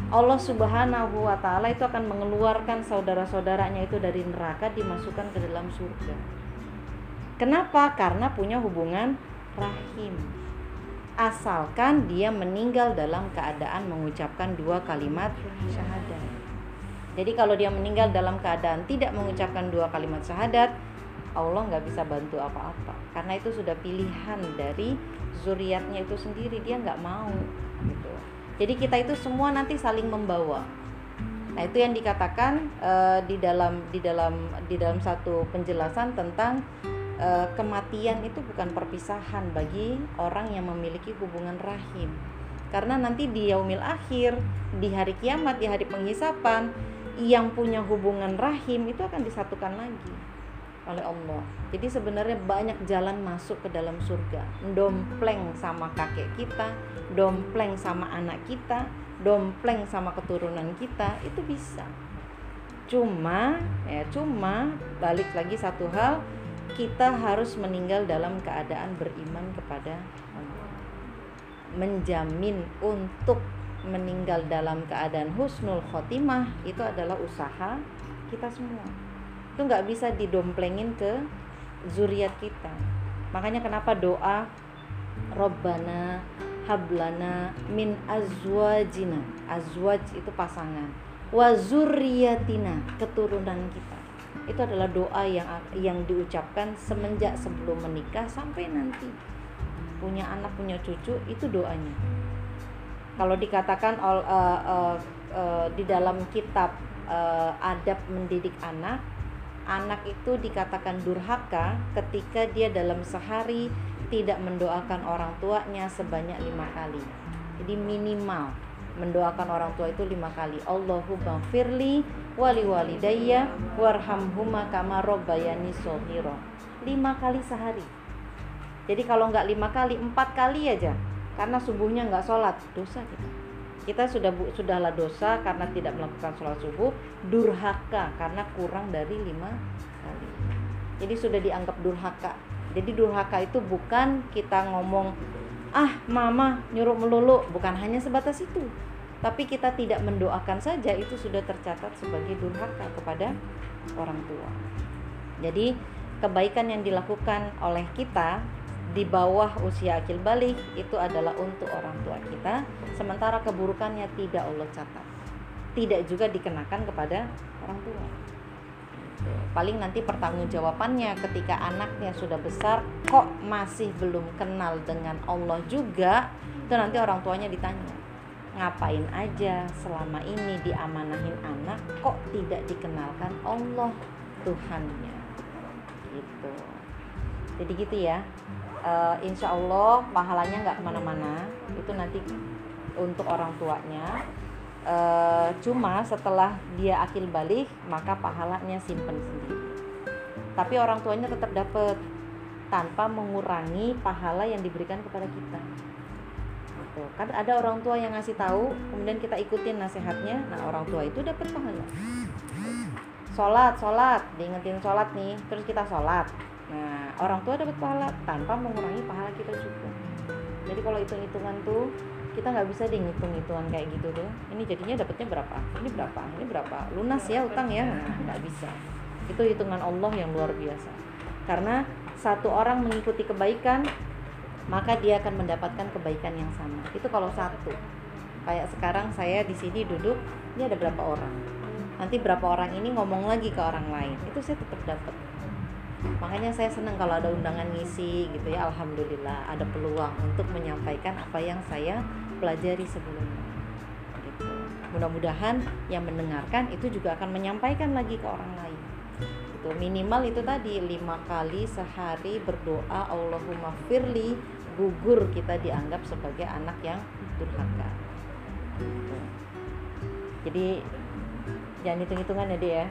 Allah Subhanahu wa taala itu akan mengeluarkan saudara-saudaranya itu dari neraka dimasukkan ke dalam surga. Kenapa? Karena punya hubungan rahim. Asalkan dia meninggal dalam keadaan mengucapkan dua kalimat syahadat. Jadi kalau dia meninggal dalam keadaan tidak mengucapkan dua kalimat syahadat, Allah nggak bisa bantu apa-apa. Karena itu sudah pilihan dari zuriatnya itu sendiri, dia nggak mau. Gitu. Jadi kita itu semua nanti saling membawa. Nah itu yang dikatakan uh, di dalam di dalam di dalam satu penjelasan tentang uh, kematian itu bukan perpisahan bagi orang yang memiliki hubungan rahim. Karena nanti di yaumil akhir, di hari kiamat, di hari penghisapan, yang punya hubungan rahim itu akan disatukan lagi oleh Allah. Jadi sebenarnya banyak jalan masuk ke dalam surga. Dompleng sama kakek kita, dompleng sama anak kita, dompleng sama keturunan kita itu bisa. Cuma ya cuma balik lagi satu hal kita harus meninggal dalam keadaan beriman kepada Allah. Menjamin untuk meninggal dalam keadaan husnul khotimah itu adalah usaha kita semua itu nggak bisa didomplengin ke zuriat kita. Makanya kenapa doa Robbana hablana min azwajina. Azwaj itu pasangan. Wa zuriatina keturunan kita. Itu adalah doa yang yang diucapkan semenjak sebelum menikah sampai nanti. Punya anak punya cucu itu doanya. Kalau dikatakan uh, uh, uh, di dalam kitab uh, adab mendidik anak anak itu dikatakan durhaka ketika dia dalam sehari tidak mendoakan orang tuanya sebanyak lima kali. Jadi minimal mendoakan orang tua itu lima kali. Allahumma firli wali walidayya warhamhuma kama robbayani sohiro lima kali sehari. Jadi kalau nggak lima kali empat kali aja. Karena subuhnya nggak sholat. Dosa kita kita sudah sudahlah dosa karena tidak melakukan sholat subuh durhaka karena kurang dari lima kali. Jadi sudah dianggap durhaka. Jadi durhaka itu bukan kita ngomong ah mama nyuruh melulu. Bukan hanya sebatas itu. Tapi kita tidak mendoakan saja itu sudah tercatat sebagai durhaka kepada orang tua. Jadi kebaikan yang dilakukan oleh kita di bawah usia akil balik itu adalah untuk orang tua kita sementara keburukannya tidak Allah catat. Tidak juga dikenakan kepada orang tua. Gitu. paling nanti pertanggungjawabannya ketika anaknya sudah besar kok masih belum kenal dengan Allah juga itu nanti orang tuanya ditanya ngapain aja selama ini diamanahin anak kok tidak dikenalkan Allah Tuhannya? Gitu. Jadi gitu ya uh, insya Allah pahalanya nggak ke mana-mana. Itu nanti untuk orang tuanya. Uh, cuma setelah dia akil balik maka pahalanya simpen sendiri. Tapi orang tuanya tetap dapat tanpa mengurangi pahala yang diberikan kepada kita. Gitu. kan ada orang tua yang ngasih tahu kemudian kita ikutin nasihatnya nah orang tua itu dapat pahala. Sholat sholat diingetin sholat nih terus kita sholat Nah, orang tua dapat pahala tanpa mengurangi pahala kita juga. Jadi kalau hitung-hitungan tuh kita nggak bisa deh ngitung-hitungan kayak gitu tuh. Ini jadinya dapatnya berapa? Ini berapa? Ini berapa? Lunas ya utang ya? Nah, nggak bisa. Itu hitungan Allah yang luar biasa. Karena satu orang mengikuti kebaikan maka dia akan mendapatkan kebaikan yang sama itu kalau satu kayak sekarang saya di sini duduk ini ada berapa orang nanti berapa orang ini ngomong lagi ke orang lain itu saya tetap dapat makanya saya senang kalau ada undangan ngisi gitu ya alhamdulillah. Ada peluang untuk menyampaikan apa yang saya pelajari sebelumnya. Gitu. Mudah-mudahan yang mendengarkan itu juga akan menyampaikan lagi ke orang lain. Itu minimal itu tadi lima kali sehari berdoa Allahumma firli gugur kita dianggap sebagai anak yang durhaka. Gitu. jadi jangan hitung-hitungan ya dia ya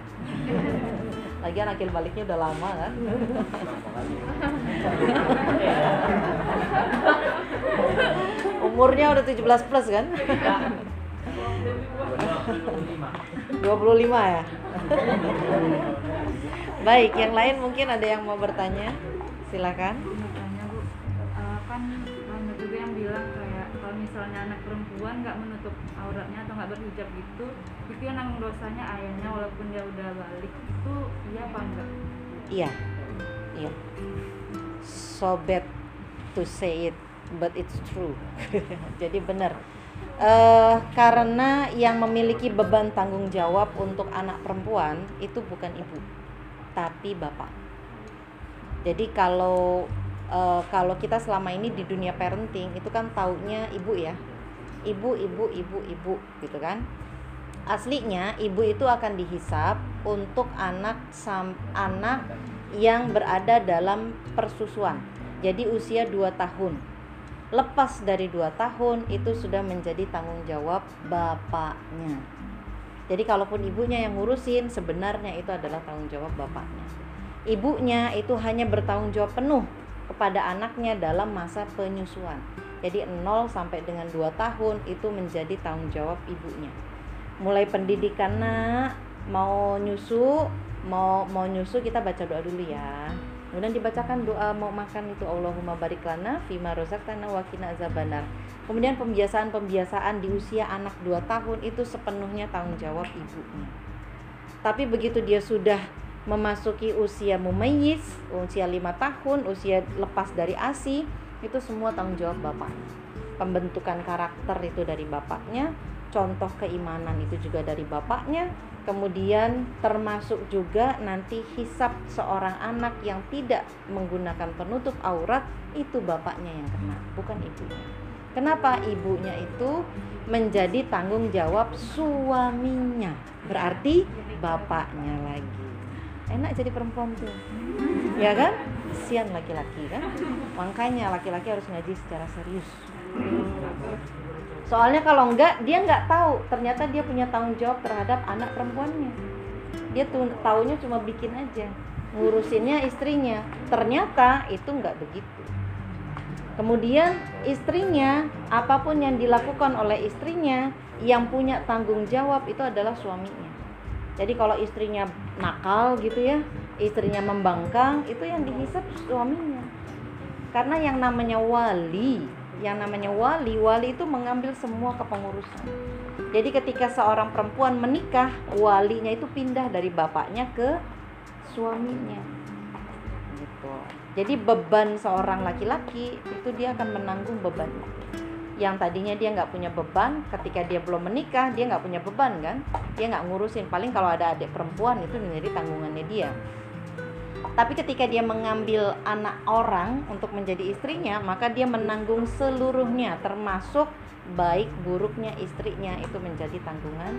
lagian akil baliknya udah lama kan? Umurnya udah 17 plus kan? 25 ya? Baik yang lain mungkin ada yang mau bertanya? Silakan. Makanya bu, eh, kan banyak juga yang bilang kayak kalau misalnya anak perempuan nggak menutup auratnya atau nggak berhijab gitu, itu yang nanggung dosanya ayahnya walaupun dia udah balik itu iya apa enggak? Iya, iya. So bad to say it, but it's true. Jadi benar. Eh, karena yang memiliki beban tanggung jawab untuk anak perempuan itu bukan ibu, tapi bapak. Jadi kalau eh, kalau kita selama ini di dunia parenting itu kan taunya ibu ya, ibu, ibu, ibu, ibu, gitu kan? Aslinya ibu itu akan dihisap untuk anak sam anak yang berada dalam persusuan. Jadi usia 2 tahun. Lepas dari 2 tahun itu sudah menjadi tanggung jawab bapaknya. Jadi kalaupun ibunya yang ngurusin sebenarnya itu adalah tanggung jawab bapaknya. Ibunya itu hanya bertanggung jawab penuh kepada anaknya dalam masa penyusuan. Jadi 0 sampai dengan 2 tahun itu menjadi tanggung jawab ibunya mulai pendidikan nak. Mau nyusu mau mau nyusu kita baca doa dulu ya. Kemudian dibacakan doa mau makan itu Allahumma barik lana fima rozaqtana wa kemudian pembiasaan-pembiasaan di usia anak 2 tahun itu sepenuhnya tanggung jawab ibunya. Tapi begitu dia sudah memasuki usia mumayyiz usia 5 tahun usia lepas dari ASI itu semua tanggung jawab bapaknya. Pembentukan karakter itu dari bapaknya contoh keimanan itu juga dari bapaknya kemudian termasuk juga nanti hisap seorang anak yang tidak menggunakan penutup aurat itu bapaknya yang kena bukan ibunya. Kenapa ibunya itu menjadi tanggung jawab suaminya? Berarti bapaknya lagi. Enak jadi perempuan tuh. Ya kan? Kesian laki-laki kan? Makanya laki-laki harus ngaji secara serius Soalnya kalau enggak dia nggak tahu ternyata dia punya tanggung jawab terhadap anak perempuannya. Dia tuh taunya cuma bikin aja, ngurusinnya istrinya. Ternyata itu nggak begitu. Kemudian istrinya apa pun yang dilakukan oleh istrinya yang punya tanggung jawab itu adalah suaminya. Jadi kalau istrinya nakal gitu ya, istrinya membangkang itu yang dihisap suaminya. Karena yang namanya wali yang namanya wali wali itu mengambil semua kepengurusan. Jadi ketika seorang perempuan menikah walinya itu pindah dari bapaknya ke suaminya. Gitu. Jadi beban seorang laki-laki itu dia akan menanggung beban itu yang tadinya dia nggak punya beban ketika dia belum menikah dia nggak punya beban kan? Dia nggak ngurusin. Paling kalau ada adik perempuan itu menjadi tanggungannya dia tapi ketika dia mengambil anak orang untuk menjadi istrinya, maka dia menanggung seluruhnya, termasuk baik buruknya istrinya itu menjadi tanggungan.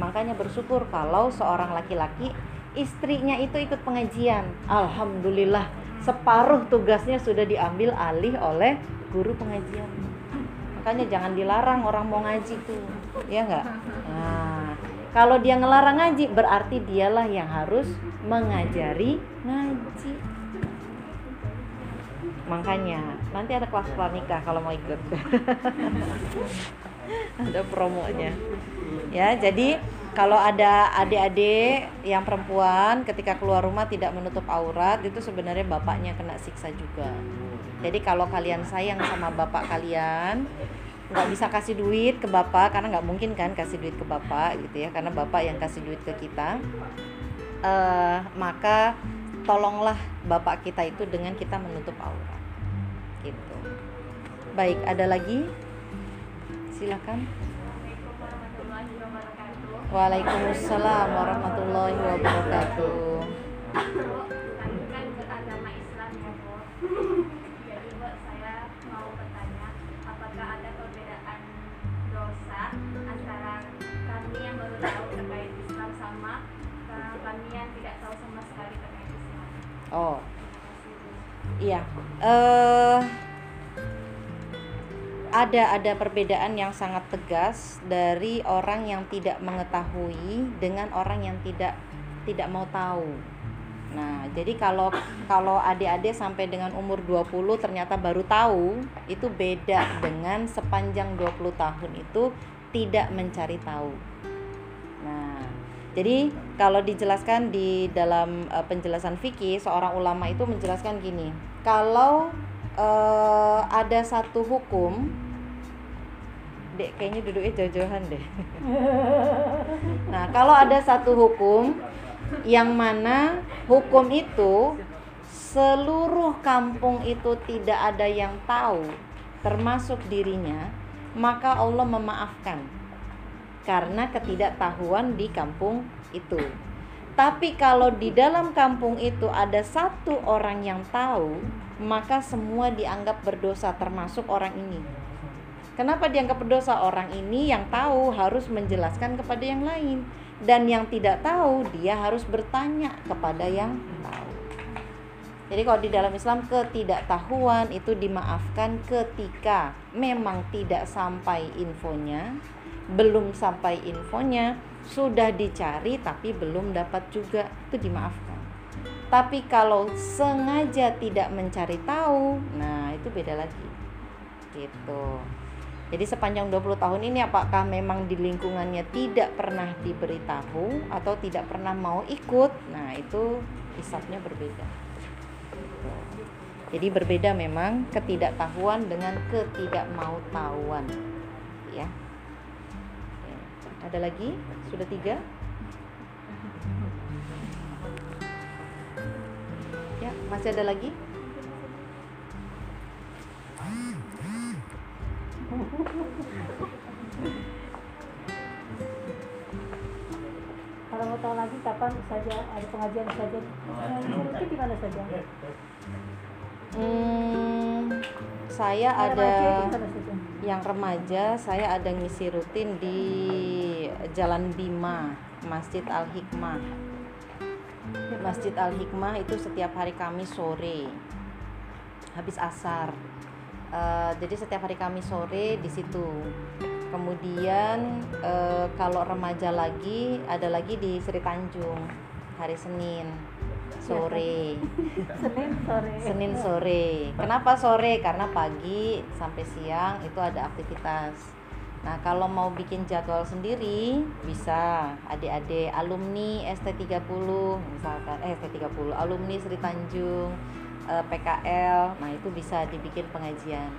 Makanya bersyukur kalau seorang laki-laki istrinya itu ikut pengajian. Alhamdulillah, separuh tugasnya sudah diambil alih oleh guru pengajian. Makanya jangan dilarang orang mau ngaji tuh, ya enggak? Nah, kalau dia ngelarang ngaji, berarti dialah yang harus mengajari ngaji. Makanya nanti ada kelas pranikah kalau mau ikut. ada promonya. Ya, jadi kalau ada adik-adik yang perempuan ketika keluar rumah tidak menutup aurat itu sebenarnya bapaknya kena siksa juga. Jadi kalau kalian sayang sama bapak kalian, nggak bisa kasih duit ke bapak karena nggak mungkin kan kasih duit ke bapak gitu ya karena bapak yang kasih duit ke kita. Uh, maka tolonglah bapak kita itu dengan kita menutup aurat. Gitu. Baik ada lagi? Silakan. Waalaikumsalam warahmatullahi wabarakatuh. Kan beragama Islam ya, Oh, iya. Eh ada ada perbedaan yang sangat tegas dari orang yang tidak mengetahui dengan orang yang tidak tidak mau tahu. Nah, jadi kalau kalau adik-adik sampai dengan umur 20 ternyata baru tahu, itu beda dengan sepanjang 20 tahun itu tidak mencari tahu. Jadi kalau dijelaskan di dalam eh, penjelasan fikih, seorang ulama itu menjelaskan gini, kalau eh, ada satu hukum, dek kayaknya duduknya jauh-jauhan deh. nah, kalau ada satu hukum yang mana hukum itu seluruh kampung itu tidak ada yang tahu, termasuk dirinya, maka Allah memaafkan karena ketidaktahuan di kampung itu. Tapi kalau di dalam kampung itu ada satu orang yang tahu, maka semua dianggap berdosa termasuk orang ini. Kenapa dianggap berdosa orang ini yang tahu harus menjelaskan kepada yang lain dan yang tidak tahu dia harus bertanya kepada yang tahu. Jadi kalau di dalam Islam ketidaktahuan itu dimaafkan ketika memang tidak sampai infonya, belum sampai infonya, sudah dicari tapi belum dapat juga, itu dimaafkan. Tapi kalau sengaja tidak mencari tahu, nah itu beda lagi. Gitu. Jadi sepanjang 20 tahun ini apakah memang di lingkungannya tidak pernah diberitahu atau tidak pernah mau ikut? Nah, itu hisapnya berbeda. Gitu. Jadi berbeda memang ketidaktahuan dengan ketidakmautawan. Ya. Ada lagi? Sudah tiga? Ya, masih ada lagi? Kalau mau tahu lagi kapan saja ada pengajian saja, itu di mana saja? Hmm, saya Kalau ada yang remaja, saya ada ngisi rutin di Jalan Bima, Masjid Al Hikmah. Masjid Al Hikmah itu setiap hari Kamis sore, habis asar. Eh, jadi setiap hari Kamis sore di situ. Kemudian eh, kalau remaja lagi ada lagi di Sri Tanjung hari Senin sore. Senin sore. Senin sore. Kenapa sore? Karena pagi sampai siang itu ada aktivitas. Nah, kalau mau bikin jadwal sendiri bisa adik-adik alumni ST30 misalkan eh ST30 alumni Sri Tanjung eh, PKL. Nah, itu bisa dibikin pengajian.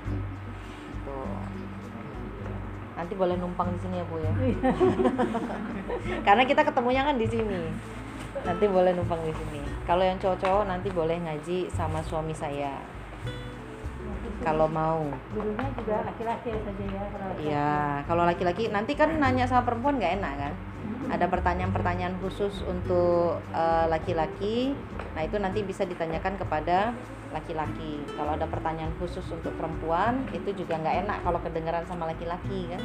Nanti boleh numpang di sini ya, Bu ya. Karena kita ketemunya kan di sini. Nanti boleh numpang di sini. Kalau yang cowok-cowok nanti boleh ngaji sama suami saya. Kalau mau. Gurunya juga laki-laki saja ya. kalau laki-laki. Iya, kalau laki-laki nanti kan nanya sama perempuan nggak enak kan? Ada pertanyaan-pertanyaan khusus untuk eh, laki-laki. nah, itu nanti bisa ditanyakan kepada laki-laki. Kalau ada pertanyaan khusus untuk perempuan, itu juga nggak enak kalau kedengaran sama laki-laki kan?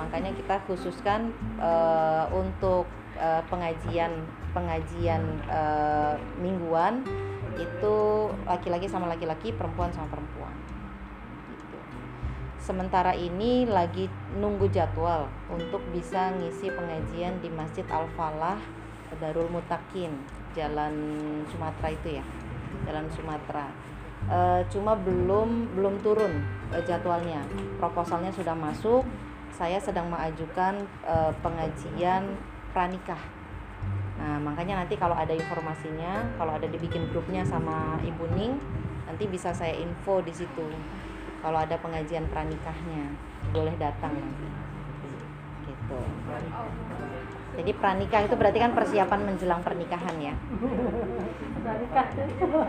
Makanya kita khususkan eh, untuk eh, pengajian pengajian eh, mingguan itu laki-laki sama laki-laki, perempuan sama perempuan. Gitu. Sementara ini lagi nunggu jadwal untuk bisa ngisi pengajian di Masjid Al Falah Darul Mutakin Jalan Sumatera itu ya Jalan Sumatera Eh, cuma belum belum turun eh, jadwalnya proposalnya sudah masuk saya sedang mengajukan eh, pengajian pranikah nah makanya nanti kalau ada informasinya kalau ada dibikin grupnya sama Ibu Ning nanti bisa saya info di situ kalau ada pengajian pranikahnya boleh datang nanti gitu Jadi pranikah itu berarti kan persiapan menjelang pernikahan ya. Tuh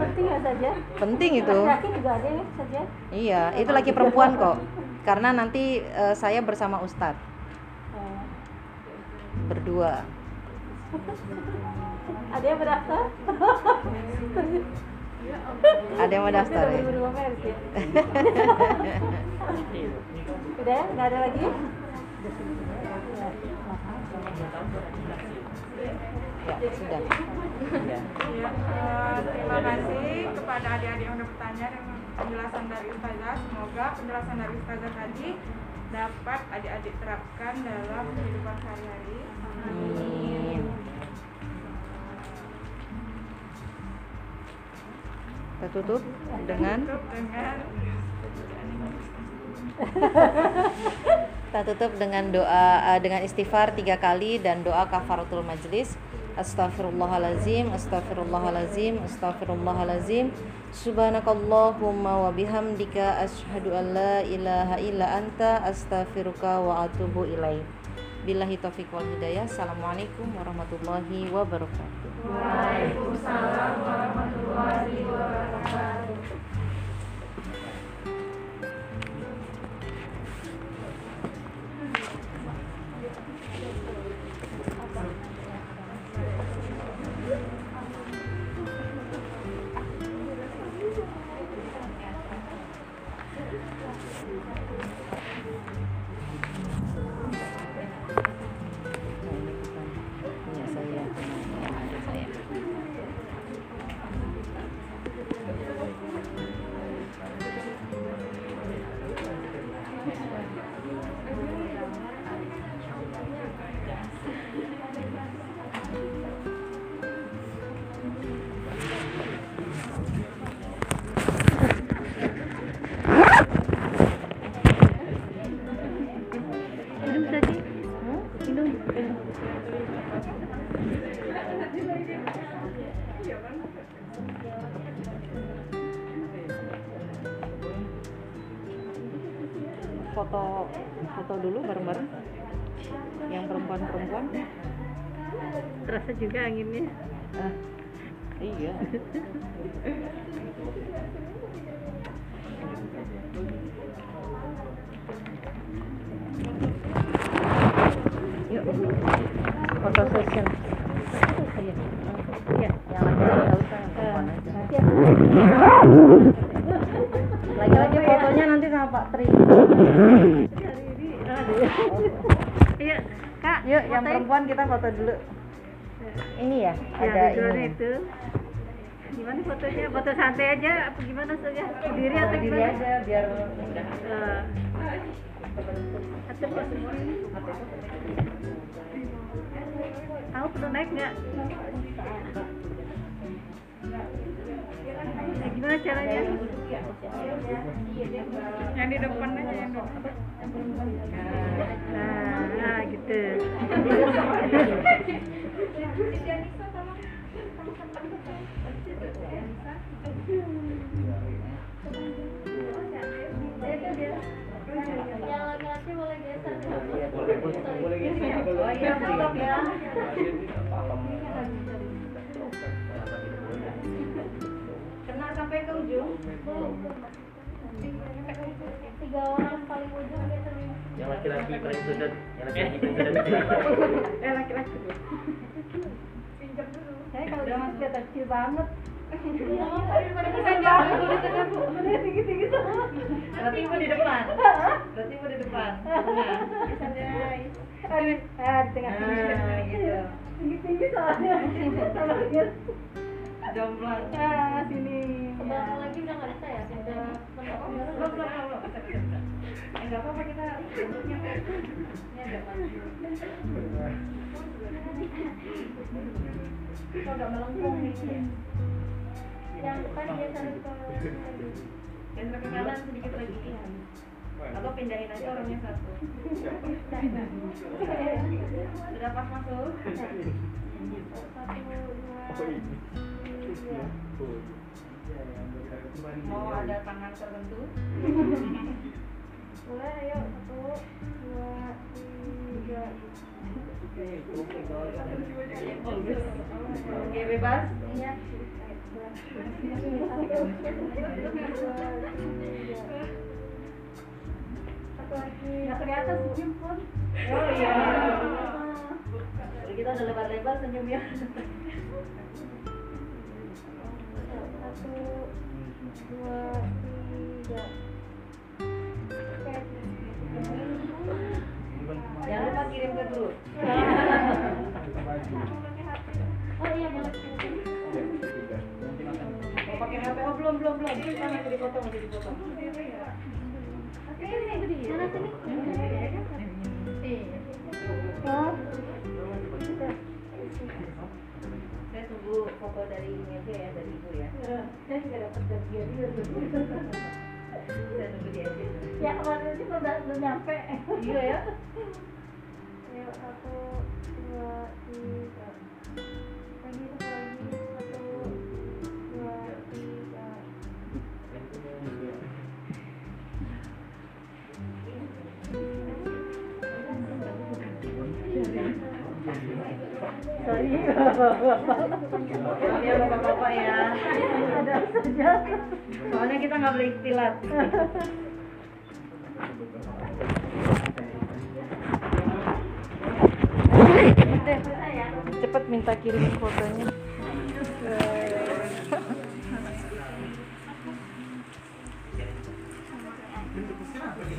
penting nggak saja? Penting itu. Laki-laki juga ada ya saja. Iya, itu laki perempuan kok. Karena nanti eh, saya bersama Ustadz Eh, berdua. Ada yang berdaftar? Ada yang mau daftar ya? Udah ya? Nggak ada lagi? Ya, sudah. Ya, terima kasih kepada adik-adik yang sudah bertanya dan penjelasan dari Ustazah. Semoga penjelasan dari Ustazah tadi dapat adik-adik terapkan dalam kehidupan sehari-hari. Amin. Kita tutup dengan kita tutup dengan doa eh, dengan istighfar tiga kali dan doa kafaratul majlis. Astaghfirullahalazim, astaghfirullahalazim, astaghfirullahalazim. Subhanakallahumma wa bihamdika asyhadu an la ilaha illa anta astaghfiruka wa atubu ilaik. Billahi taufiq wal hidayah. Assalamualaikum warahmatullahi wabarakatuh. Nah, Yang perempuan-perempuan. Terasa juga anginnya. Ah, iya. Yuk, foto session. Iya. Iya, yang laki-laki nggak usah, yang perempuan aja. Nanti aku Laki-laki fotonya nanti sama Pak Tri. Iya, Kak. Yuk, yang fotoin. perempuan kita foto dulu. Ini ya, Ya, ada ini. itu. Gimana fotonya? Foto santai aja apa gimana saja? Berdiri atau Berdiri gimana? aja biar Eh, atau. Kamu perlu naik nggak? Ya, gimana caranya? yang di depan aja yang depan. Nah, nah gitu. Yang laki-laki boleh geser. Oh iya, foto ya. Kena Tiga orang paling ujung geser. Yang laki-laki paling sudut, yang laki-laki paling sudut. Eh laki-laki. Saya kalau udah masih kecil banget. Berarti ibu di depan. Berarti ibu di depan. Nah, ah, di tengah. Nah, gitu. Tinggi-tinggi soalnya. Sama dia. Jomplang. Ah, sini. Sebentar lagi udah nggak bisa ya? Udah Belum, belum, belum. Eh, nggak apa-apa kita bentuknya. Ini maju. Kok agak melengkung nih. yang kan geser ke Geser ke kanan sedikit lagi. Atau pindahin aja orangnya satu. Sudah pas masuk. satu dua Mau ada tangan tertentu? Boleh, ayo. Satu, dua, tiga. Oke, bebas. Iya. Satu, lagi. Nggak kelihatan senyum pun. Oh iya. Kita udah lebar-lebar tiga. Oke. Jangan lupa kirim ke grup. Oh iya boleh. Mau pakai HP? Oh belum belum belum. Kan masih dipotong masih dipotong. Oke, ini mana sini? Iya. Oh. Saya tunggu foto dari ini aja ya dari ibu ya. Saya nggak dapat bagian itu. Saya tunggu di aja. Ya kemarin itu udah udah nyampe. Iya ya. Ayo satu, dua, tiga. Lagi satu Sorry. Ya bapak-bapak ya. Ada saja. Soalnya kita nggak boleh istilat. Cepet minta kirim fotonya.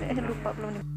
Eh lupa belum nih.